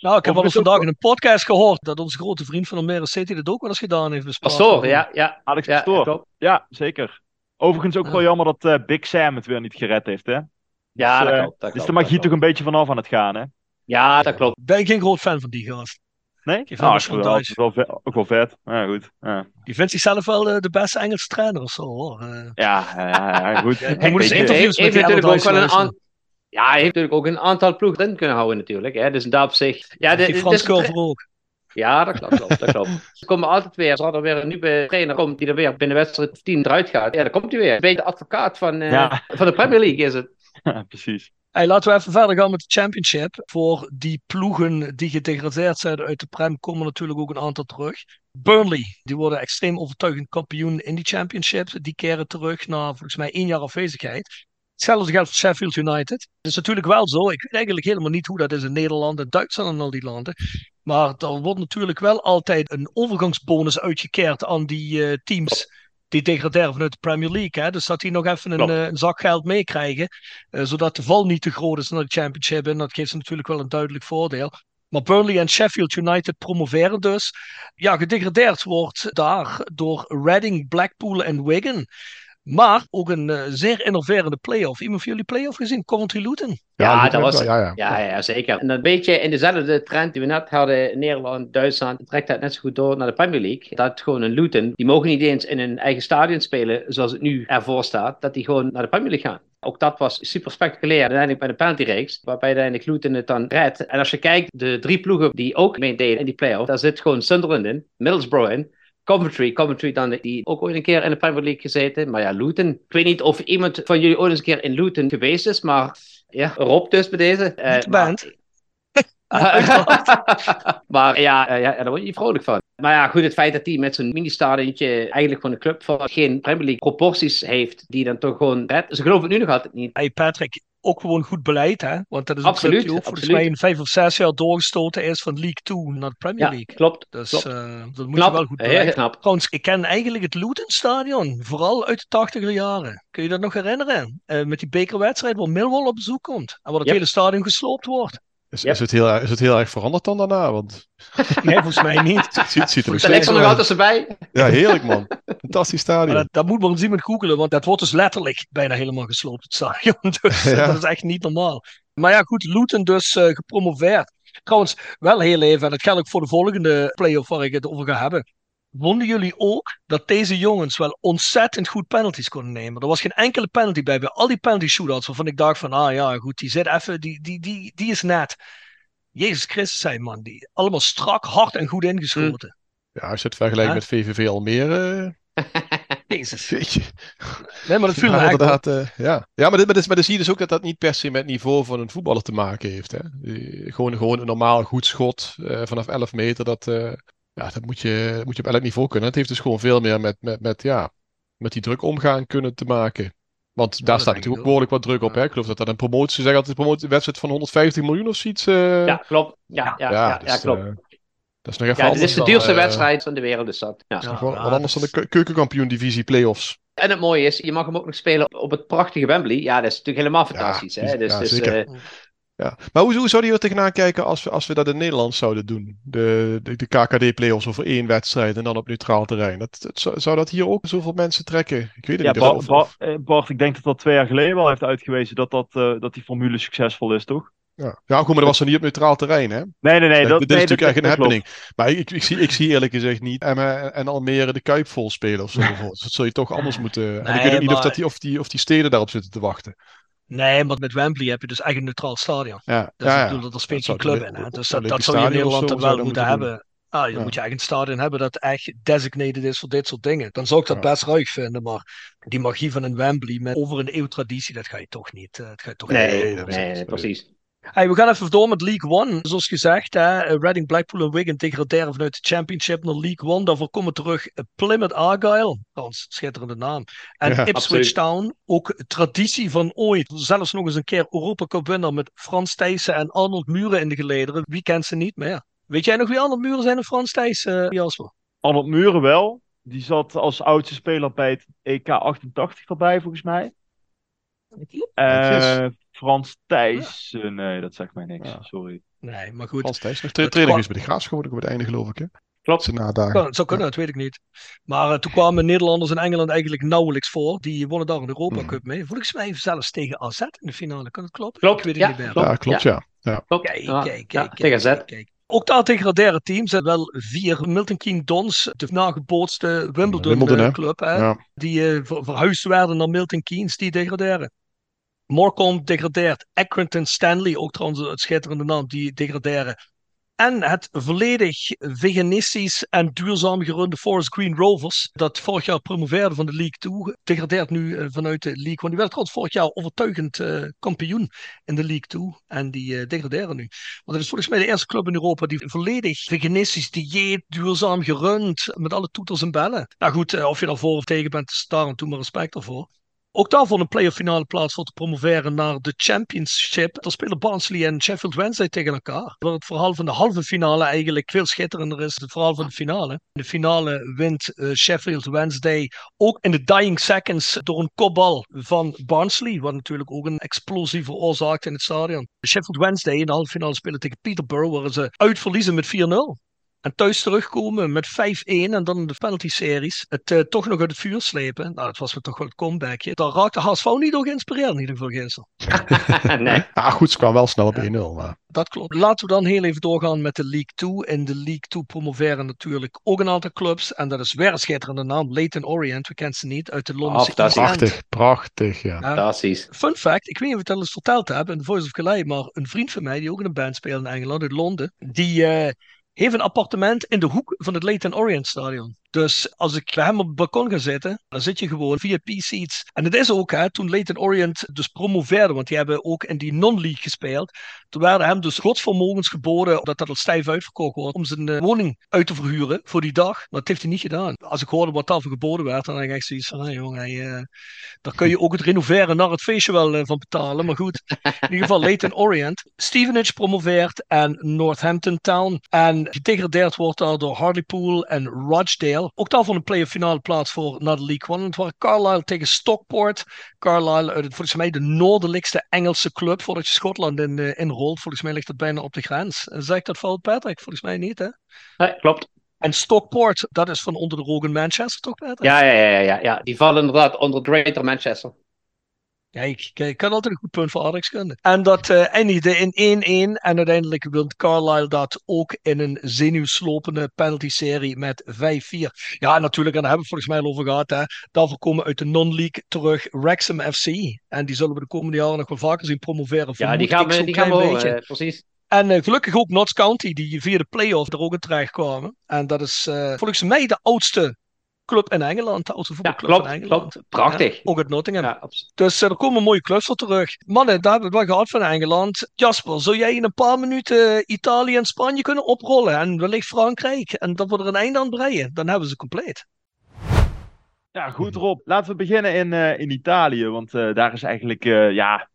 Nou, ik heb wel eens vandaag in een podcast gehoord dat onze grote vriend van Almere City dat ook wel eens gedaan heeft. Pastoor, ja, ja. Alex Ja, Pastoor. Ja, zeker. Overigens ook wel jammer dat eh, Big Sam het weer niet gered heeft, hè? Ja, Dus, dat eh, klopt. Dat Dus klopt, de magie toch een beetje vanaf aan het gaan, hè? Ja, dat klopt. Ben ik geen groot fan van die gast. Nee? Nou, hem ik Dyche. wel, ve- ook wel vet. Ja, goed. Ja, Die vindt zichzelf wel eh, de beste Engelse trainer of zo hoor. Eh, ja, ja, ja, goed. Die Kijk, moet eens hij interviews heeft, met heeft die natuurlijk ook wel een aan... Ja, hij heeft natuurlijk ook een aantal ploegen erin kunnen houden natuurlijk. Hè? Dus in dat opzicht... Ja, de, die Frans ook. Ja, dat klopt. dat klopt. Ze komen altijd weer, als er weer een nieuwe trainer komt die er weer binnen wedstrijd of 10 eruit gaat. Ja, dan komt hij weer. Een beetje de advocaat van, eh, Ja. van de Premier League is het. Ja, precies. Hey, laten we even verder gaan met de Championship. Voor die ploegen die gedegradeerd zijn uit de Prem komen natuurlijk ook een aantal terug. Burnley, die worden extreem overtuigend kampioen in die Championship. Die keren terug na volgens mij één jaar afwezigheid. Hetzelfde geldt voor Sheffield United. Het is natuurlijk wel zo. Ik weet eigenlijk helemaal niet hoe dat is in Nederland en Duitsland en al die landen. Maar er wordt natuurlijk wel altijd een overgangsbonus uitgekeerd aan die eh, teams die degraderen vanuit de Premier League. Hè? Dus dat die nog even een, eh, een zak geld meekrijgen. eh, zodat de val niet te groot is naar de Championship. En dat geeft ze natuurlijk wel een duidelijk voordeel. Maar Burnley en Sheffield United promoveren dus. Ja, gedegradeerd wordt daar door Reading, Blackpool en Wigan. Maar ook een eh, zeer innoverende play-off. Iemand van jullie play-off gezien? Coventry Luton? Ja, die dat was... wel, ja, ja. Ja, ja, zeker. En een beetje in dezelfde trend die we net hadden in Nederland, Duitsland, trekt dat net zo goed door naar de Premier League. Dat gewoon een Luton, die mogen niet eens in hun eigen stadion spelen zoals het nu ervoor staat, dat die gewoon naar de Premier League gaan. Ook dat was super spectaculair. Uiteindelijk bij de penaltyreeks, waarbij uiteindelijk Luton het dan redt. En als je kijkt, de drie ploegen die ook meededen in die play-off, daar zit gewoon Sunderland in, Middlesbrough in, Coventry, Coventry dan, die ook ooit een keer in de Premier League gezeten. Maar ja, Luton. Ik weet niet of iemand van jullie ooit eens een keer in Luton geweest is, maar ja, Rob dus bij deze. Eh, Niet de maar- band. maar ja, eh, ja, daar word je niet vrolijk van. Maar ja, goed, het feit dat hij met zo'n mini-stadionnetje eigenlijk gewoon een club van geen Premier League proporties heeft, die dan toch gewoon redt. Ze geloven het nu nog altijd niet. Hey Patrick, ook gewoon goed beleid hè? Want dat is een Absoluut, club die ook volgens absoluut. mij in vijf of zes jaar doorgestoten is van League 2 naar de Premier Ja, League. klopt. Dus klopt. eh, dat moet Knap, je wel goed heel beleiden. knap. Trouwens, ik ken eigenlijk het Luton Stadion, vooral uit de tachtiger jaren. Kun je dat nog herinneren? Eh, met die bekerwedstrijd waar Millwall op bezoek komt. En waar het Yep. hele stadion gesloopt wordt. Is, Yep. is, het heel, is het heel erg veranderd dan daarna? Want Nee, volgens mij niet. het ziet, ziet er nog steeds er uit. erbij. Ja, heerlijk man. Fantastisch stadion. dat, dat moet maar eens iemand googelen, want dat wordt dus letterlijk bijna helemaal gesloopt, het stadion. Dus Ja. dat is echt niet normaal. Maar ja, goed, Luton dus eh, gepromoveerd. Trouwens, wel heel even, en dat geldt ook voor de volgende play-off waar ik het over ga hebben. Vonden jullie ook dat deze jongens wel ontzettend goed penalties konden nemen? Er was geen enkele penalty bij. Bij al die penalty shootouts waarvan ik dacht van, ah ja, goed, die zit even, die, die, die, die is net. Jezus Christus, zei man, die allemaal strak, hard en goed ingeschoten. Ja, als je het vergelijkt met VVV Almere. Jezus. Nee, maar dat viel Ja, inderdaad. eh, ja, ja maar, dit, maar, dit, maar dan zie je dus ook dat dat niet per se met het niveau van een voetballer te maken heeft. Hè? Die- gewoon, gewoon een normaal goed schot eh, vanaf 11 meter. Dat, eh, ja, dat moet, je, moet je op elk niveau kunnen. Het heeft dus gewoon veel meer met, met, met, ja, met die druk omgaan kunnen te maken. Want daar staat natuurlijk ook behoorlijk wat druk op. Hè? Ik geloof dat dat een promotie, ze zeggen altijd een promotiewedstrijd van 150 miljoen of zoiets. eh, Ja, klopt. Ja, ja, ja, ja, dus, klopt. eh, dat is nog even Ja, dit is de duurste eh, wedstrijd van de wereld, is dat. Ja. wel- wat anders dan de keu- keukenkampioen-divisie play-offs. En het mooie is, je mag hem ook nog spelen op het prachtige Wembley. Ja, dat is natuurlijk helemaal Ja, fantastisch. hè? ja, Dus, dus, zeker. eh, Ja. Maar hoe, hoe zou je er tegenaan kijken als we, als we dat in Nederland zouden doen? De, de, de KKD-playoffs over één wedstrijd en dan op neutraal terrein. Dat, dat, zou, dat hier ook zoveel mensen trekken? Ik weet het Ja, niet. Bart, Of- Bart, of- eh, Bart, ik denk dat dat twee jaar geleden al heeft uitgewezen dat, dat, eh, dat die formule succesvol is, toch? ja. ja, goed, maar dat was dan niet op neutraal terrein, hè? Nee, nee, nee. Dat, dit nee, is natuurlijk echt een klopt. happening. Maar ik, ik, zie, ik zie eerlijk gezegd niet Emmen en Almere de Kuip vol spelen of zo. bijvoorbeeld. Dat zul je toch anders moeten... en ik weet ook niet of, dat die, of, die, of die steden daarop zitten te wachten. Nee, maar met Wembley heb je dus echt een neutraal stadion. Ja, Dus ja, ik ja. bedoel, dat er speelt zou club in. Hè? Dus dat, dat zou je in Nederland zo dan wel moeten hebben. Ah, dan Ja. moet je echt een stadion hebben dat echt designated is voor dit soort dingen. Dan zou ik dat Ja. best ruig vinden, maar die magie van een Wembley met over een eeuw traditie, dat ga je toch niet. eh, dat ga je toch Nee, niet nee, precies. Hey, we gaan even door met League One. Zoals gezegd, hè, eh, Reading, Blackpool en Wigan degraderen vanuit de Championship naar League One. Daarvoor komen terug eh, Plymouth Argyle, trouwens schitterende naam, en Ja, Ipswich absoluut. Town. Ook traditie van ooit. Zelfs nog eens een keer Europa Cup winnaar met Frans Thijssen en Arnold Muren in de gelederen. Wie kent ze niet meer? Weet jij nog wie Arnold Muren zijn en Frans Thijssen, eh, Jasper? Arnold Muren wel. Die zat als oudste speler bij het EK 88 erbij, volgens mij. Eh, Frans Thijs. eh, nee, dat zegt mij niks. Ja. Sorry. Nee, maar goed. Frans Thijs nog tra- Het training is bij de Graafschap ook op het einde, geloof ik. Hè? Klopt. Het zou kunnen, dat weet ik niet. Maar eh, toen kwamen Nederlanders in Engeland eigenlijk nauwelijks voor. Die wonnen daar een Europa Mhm. Cup mee. Volgens mij zelfs tegen AZ in de finale. Kan het kloppen? Klopt, Ik weet het ja, niet meer. klopt. Ja, klopt, ja. ja. Klopt. Kijk, Ja, kijk, ja, kijk, tegen kijk, Z. kijk. Ook daar degraderen teams. zijn wel vier Milton Keynes Dons, de nagebootste Wimbledon, Wimbledon, eh, hè? club. Hè? Ja. Die eh, ver- verhuisd werden naar Milton Keynes, die degraderen. Morecambe degradeert. Accrington Stanley, ook trouwens een schitterende naam, die degraderen. En het volledig veganistisch en duurzaam gerunde Forest Green Rovers, dat vorig jaar promoveerde van de League 2, degradeert nu eh, vanuit de League 1. Die werd trouwens vorig jaar overtuigend eh, kampioen in de League 2 en die eh, degraderen nu. Want het is volgens mij de eerste club in Europa die volledig veganistisch dieet, duurzaam gerund, met alle toeters en bellen. Nou goed, of je daarvoor of tegen bent, daar en toe maar respect ervoor. Ook daar vond een playoff finale plaats voor te promoveren naar de Championship. Daar spelen Barnsley en Sheffield Wednesday tegen elkaar. Waar het verhaal van de halve finale eigenlijk veel schitterender is dan het verhaal van de finale. In de finale wint eh, Sheffield Wednesday ook in de dying seconds door een kopbal van Barnsley. Wat natuurlijk ook een explosie veroorzaakt in het stadion. Sheffield Wednesday in de halve finale spelen tegen Peterborough waar ze uitverliezen met 4-0. En thuis terugkomen met 5-1 en dan in de penalty series. Het eh, toch nog uit het vuur slepen. Nou, het was me toch wel het comebackje. Daar raakte HSV niet door geïnspireerd in ieder geval gisteren. nee. Ah, goed, ze kwam wel snel op 1-0. Maar... Dat klopt. Laten we dan heel even doorgaan met de League 2. In de League 2 promoveren natuurlijk ook een aantal clubs. En dat is weer een schitterende naam. Leyton Orient, we kennen ze niet, uit de Londense Ah, dat End. Prachtig, prachtig, ja. Ja. Fantastisch. Fun fact, ik weet niet of ik het al eens verteld heb in The Voice of Calais, maar een vriend van mij, die ook in een band speelt in Engeland, uit Londen, die eh, heeft een appartement in de hoek van het Leyton Orient Stadion. Dus als ik bij hem op het balkon ga zitten, dan zit je gewoon VIP-seats. En het is ook, hè, toen Leyton Orient dus promoveerde, want die hebben ook in die non-league gespeeld, toen werden hem dus godsvermogens geboden dat dat al stijf uitverkocht wordt om zijn eh, woning uit te verhuren voor die dag. Maar dat heeft hij niet gedaan. Als ik hoorde wat daarvoor geboden werd, dan had ik zoiets van, hey, jongen, hey, eh, daar kun je ook het renoveren naar het feestje wel eh, van betalen. Maar goed, in ieder geval Leyton Orient. Stevenage promoveert en Northampton Town. En gedegradeerd wordt daar door Hartlepool en Rochdale. Ook daarvan een play-off finale plaats voor naar de League One. Het waren Carlisle tegen Stockport. Carlisle uit het, volgens mij de noordelijkste Engelse club voordat je Schotland in, eh, inrolt. Volgens mij ligt dat bijna op de grens. Eh, Zeg ik dat fout, Patrick? Volgens mij niet, hè? Nee, klopt. En Stockport, dat is van onder de Rogan Manchester, toch, Patrick? Ja, ja, ja, ja, ja. Die vallen inderdaad onder Greater Manchester. Kijk, kijk, ik kan altijd een goed punt voor aardrijkskunde. En dat eh eindigde in 1-1. En uiteindelijk wint Carlisle dat ook in een zenuwslopende penalty-serie met 5-4. Ja, natuurlijk, en daar hebben we het volgens mij al over gehad. Hè. Daarvoor komen uit de non-league terug Wrexham FC. En die zullen we de komende jaren nog wel vaker zien promoveren. Ja, die gaan we, die gaan we horen, eh, precies. En eh, gelukkig ook Notts County, die via de play-off er ook in terecht kwamen. En dat is eh, volgens mij de oudste club in Engeland. De oudste Ja, voetbalclub klopt, in Engeland. klopt. Prachtig. Ja, ook uit Nottingham. Ja, Dus eh, er komen mooie clubs voor terug. Mannen, daar hebben we het wel gehad van Engeland. Jasper, zou jij in een paar minuten Italië en Spanje kunnen oprollen? En wellicht Frankrijk? En dat we er een einde aan breien. Dan hebben ze compleet. Ja, goed Rob. Laten we beginnen in, eh, in Italië. Want eh, daar is eigenlijk eh, ja,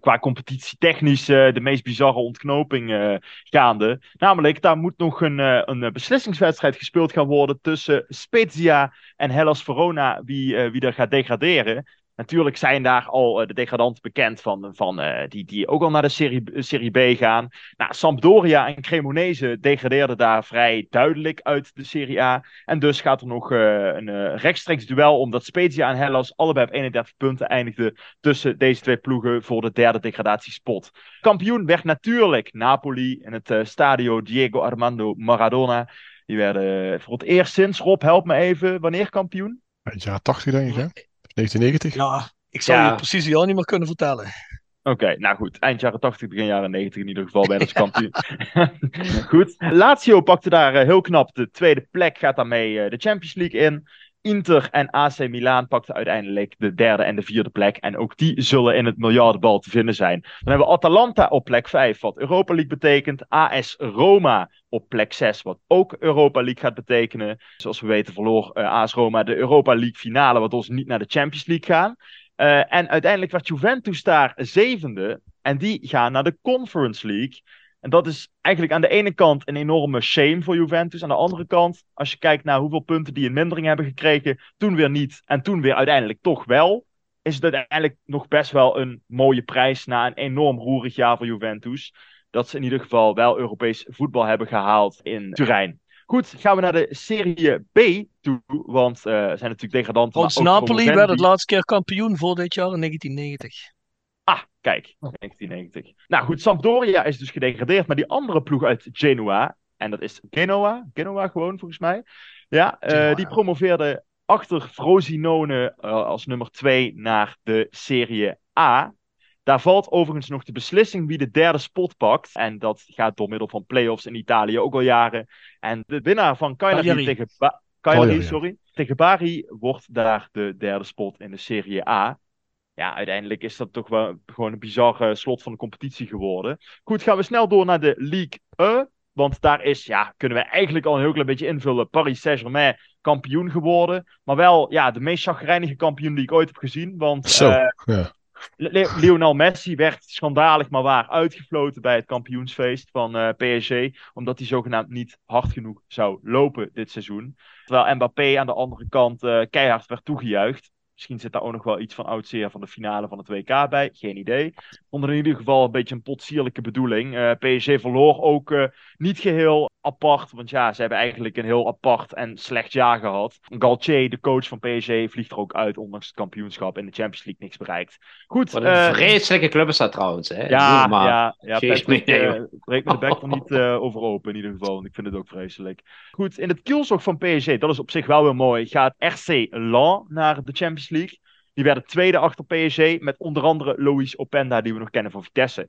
qua competitie technisch de meest bizarre ontknoping gaande. Namelijk, daar moet nog een, een beslissingswedstrijd gespeeld gaan worden tussen Spezia en Hellas Verona, wie, wie er gaat degraderen. Natuurlijk zijn daar al de degradanten bekend van, van die, die ook al naar de Serie, serie B gaan. Nou, Sampdoria en Cremonese degradeerden daar vrij duidelijk uit de Serie A. En dus gaat er nog een rechtstreeks duel omdat Spezia en Hellas allebei op 31 punten eindigden tussen deze twee ploegen voor de derde degradatiespot. Kampioen werd natuurlijk Napoli in het stadio Diego Armando Maradona. Die werden voor het eerst sinds, Rob, help me even, wanneer kampioen? Jaren 80 denk ik, hè? 1990? Ja, ik zou je precies jaar niet meer kunnen vertellen. Oké, nou goed. Eind jaren 80, begin jaren 90 in ieder geval bij als kampioen. goed. Lazio pakte daar eh, heel knap de tweede plek, gaat daarmee uh, de Champions League in. Inter en AC Milan pakten uiteindelijk de derde en de vierde plek. En ook die zullen in het miljardenbal te vinden zijn. Dan hebben we Atalanta op plek 5, wat Europa League betekent. AS Roma op plek 6, wat ook Europa League gaat betekenen. Zoals we weten verloor uh, AS Roma de Europa League finale, wat ons niet naar de Champions League gaan. Uh, en uiteindelijk werd Juventus daar zevende. En die gaan naar de Conference League. En dat is eigenlijk aan de ene kant een enorme shame voor Juventus. Aan de andere kant, als je kijkt naar hoeveel punten die in mindering hebben gekregen, toen weer niet en toen weer uiteindelijk toch wel, is het uiteindelijk nog best wel een mooie prijs na een enorm roerig jaar voor Juventus. Dat ze in ieder geval wel Europees voetbal hebben gehaald in Turijn. Goed, gaan we naar de Serie B toe, want uh, zijn natuurlijk degradanten. Want Napoli werd het laatste keer kampioen voor dit jaar in 1990. Ah, kijk, 1990. Nou goed, Sampdoria is dus gedegradeerd, maar die andere ploeg uit Genoa, en dat is Genoa, Genoa gewoon volgens mij, ja, uh, die promoveerde achter Frosinone uh, als nummer 2 naar de Serie A. Daar valt overigens nog de beslissing wie de derde spot pakt. En dat gaat door middel van play-offs in Italië ook al jaren. En de winnaar van Cagliari tegen, ba Cagliari, sorry, tegen Bari wordt daar de derde spot in de Serie A ja, uiteindelijk is dat toch wel gewoon een bizarre slot van de competitie geworden. Goed, gaan we snel door naar de Ligue 1. Want daar is, ja, kunnen we eigenlijk al een heel klein beetje invullen. Paris Saint-Germain kampioen geworden. Maar wel, ja, de meest chagrijnige kampioen die ik ooit heb gezien. Want Zo, uh, ja. Lionel Messi werd schandalig maar waar uitgefloten bij het kampioensfeest van uh, PSG. Omdat hij zogenaamd niet hard genoeg zou lopen dit seizoen. Terwijl Mbappé aan de andere kant uh, keihard werd toegejuicht. Misschien zit daar ook nog wel iets van oud zeer van de finale van het WK bij. Geen idee. Onder in ieder geval een beetje een potsierlijke bedoeling. Uh, PSG verloor ook uh, niet geheel apart. Want ja, ze hebben eigenlijk een heel apart en slecht jaar gehad. Galtier, de coach van PSG, vliegt er ook uit. Ondanks het kampioenschap in de Champions League niks bereikt. Goed. Wat een uh, vreselijke club is dat trouwens. Hè? Ja, ja, ja. Patrick, uh, breekt me de bek er niet uh, over open in ieder geval. Want ik vind het ook vreselijk. Goed, in het kielzog van PSG, dat is op zich wel weer mooi, gaat RC Lan naar de Champions League. Die werden tweede achter PSG met onder andere Loïs Openda, die we nog kennen van Vitesse.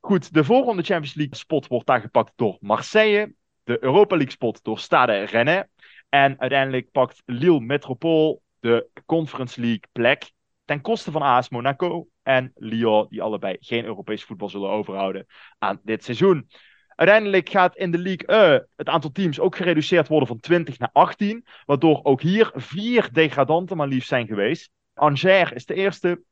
Goed, de volgende Champions League spot wordt daar gepakt door Marseille. De Europa League spot door Stade Rennes. En uiteindelijk pakt Lille Metropole de Conference League plek. Ten koste van AS Monaco en Lyon, die allebei geen Europees voetbal zullen overhouden aan dit seizoen. Uiteindelijk gaat in de League E het aantal teams ook gereduceerd worden van 20 naar 18. Waardoor ook hier vier degradanten maar liefst zijn geweest. Angers is de eerste.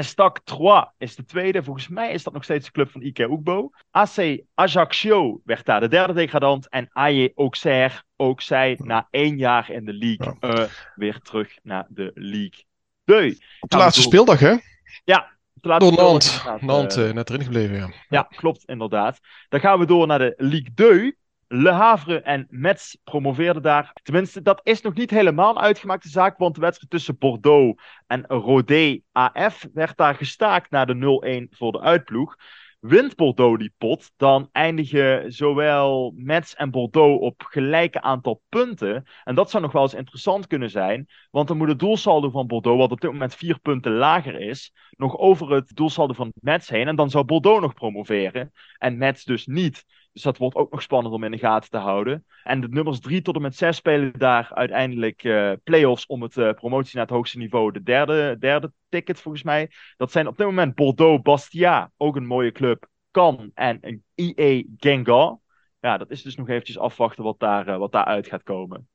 Estac 3 is de tweede. Volgens mij is dat nog steeds de club van Ike Oekbo. AC Ajaccio werd daar de derde degradant. En AJ Auxerre, ook zij na één jaar in de League ja. uh, weer terug naar de League 2. Op de laatste door... speeldag, hè? Ja. Door Nant. Nant uh, net erin gebleven, ja. Ja, klopt, inderdaad. Dan gaan we door naar de Ligue 2. Le Havre en Metz promoveerden daar. Tenminste, dat is nog niet helemaal een uitgemaakte zaak, want de wedstrijd tussen Bordeaux en Rodé AF werd daar gestaakt na de 0-1 voor de uitploeg. Wint Bordeaux die pot, dan eindigen zowel Metz en Bordeaux op gelijke aantal punten. En dat zou nog wel eens interessant kunnen zijn, want dan moet het doelsaldo van Bordeaux, wat op dit moment vier punten lager is, nog over het doelsaldo van Metz heen. En dan zou Bordeaux nog promoveren en Metz dus niet. Dus dat wordt ook nog spannend om in de gaten te houden. En de nummers 3 tot en met 6 spelen daar uiteindelijk uh, play-offs om het uh, promotie naar het hoogste niveau. De derde, derde ticket volgens mij. Dat zijn op dit moment Bordeaux, Bastia, ook een mooie club. Can en een IE Gengar. Ja, dat is dus nog eventjes afwachten wat daar, uh, wat daar uit gaat komen.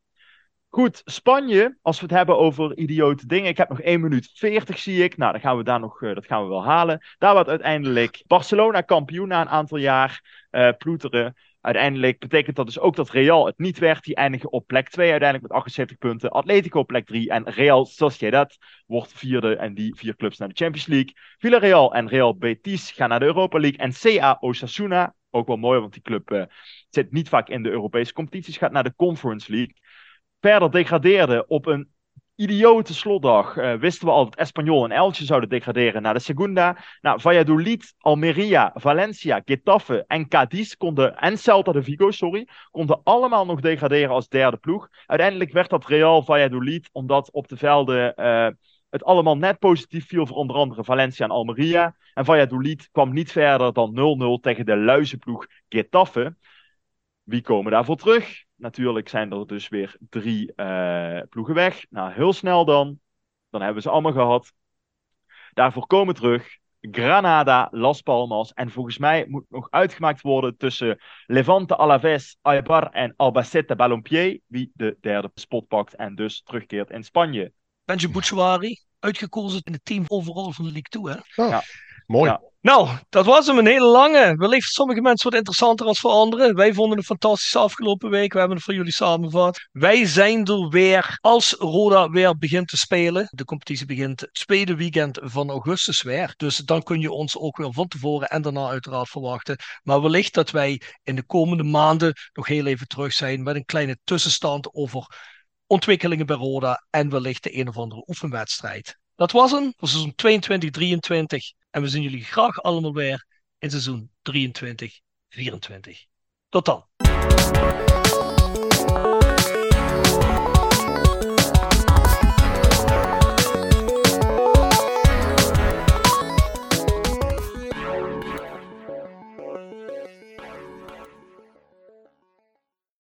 Goed, Spanje, als we het hebben over idiote dingen. Ik heb nog 1 minuut 40, zie ik. Nou, dan gaan we daar nog, uh, dat gaan we wel halen. Daar wordt uiteindelijk Barcelona kampioen na een aantal jaar uh, ploeteren. Uiteindelijk betekent dat dus ook dat Real het niet werd. Die eindigen op plek 2 uiteindelijk met 78 punten. Atletico plek 3 en Real Sociedad wordt vierde. En die vier clubs naar de Champions League. Villarreal en Real Betis gaan naar de Europa League. En CA Osasuna, ook wel mooi, want die club uh, zit niet vaak in de Europese competities, gaat naar de Conference League. Verder degradeerde op een idiote slotdag uh, wisten we al dat Espanyol en Elche zouden degraderen naar de Segunda. Nou, Valladolid, Almeria, Valencia, Getafe en Cadiz konden, en Celta de Vigo, sorry, konden allemaal nog degraderen als derde ploeg. Uiteindelijk werd dat Real Valladolid, omdat op de velden uh, het allemaal net positief viel voor onder andere Valencia en Almeria. En Valladolid kwam niet verder dan 0-0 tegen de luizenploeg Getafe. Wie komen daarvoor terug? Natuurlijk zijn er dus weer drie uh, ploegen weg. Nou, heel snel dan. Dan hebben we ze allemaal gehad. Daarvoor komen terug Granada, Las Palmas. En volgens mij moet nog uitgemaakt worden tussen Levante, Alaves, Eibar en Albacete Ballonpied. Wie de derde spot pakt en dus terugkeert in Spanje. Benji Bouchouari, uitgekozen in het team overal van de League 2. Hè? Oh, ja. Mooi. Nou, dat was hem een hele lange. Wellicht voor sommige mensen wat interessanter als voor anderen. Wij vonden het fantastische afgelopen week. We hebben het voor jullie samengevat. Wij zijn er weer als Roda weer begint te spelen. De competitie begint het tweede weekend van augustus weer. Dus dan kun je ons ook weer van tevoren en daarna uiteraard verwachten. Maar wellicht dat wij in de komende maanden nog heel even terug zijn met een kleine tussenstand over ontwikkelingen bij Roda en wellicht de een of andere oefenwedstrijd. Dat was hem voor seizoen 22-23. En we zien jullie graag allemaal weer in seizoen 23-24. Tot dan.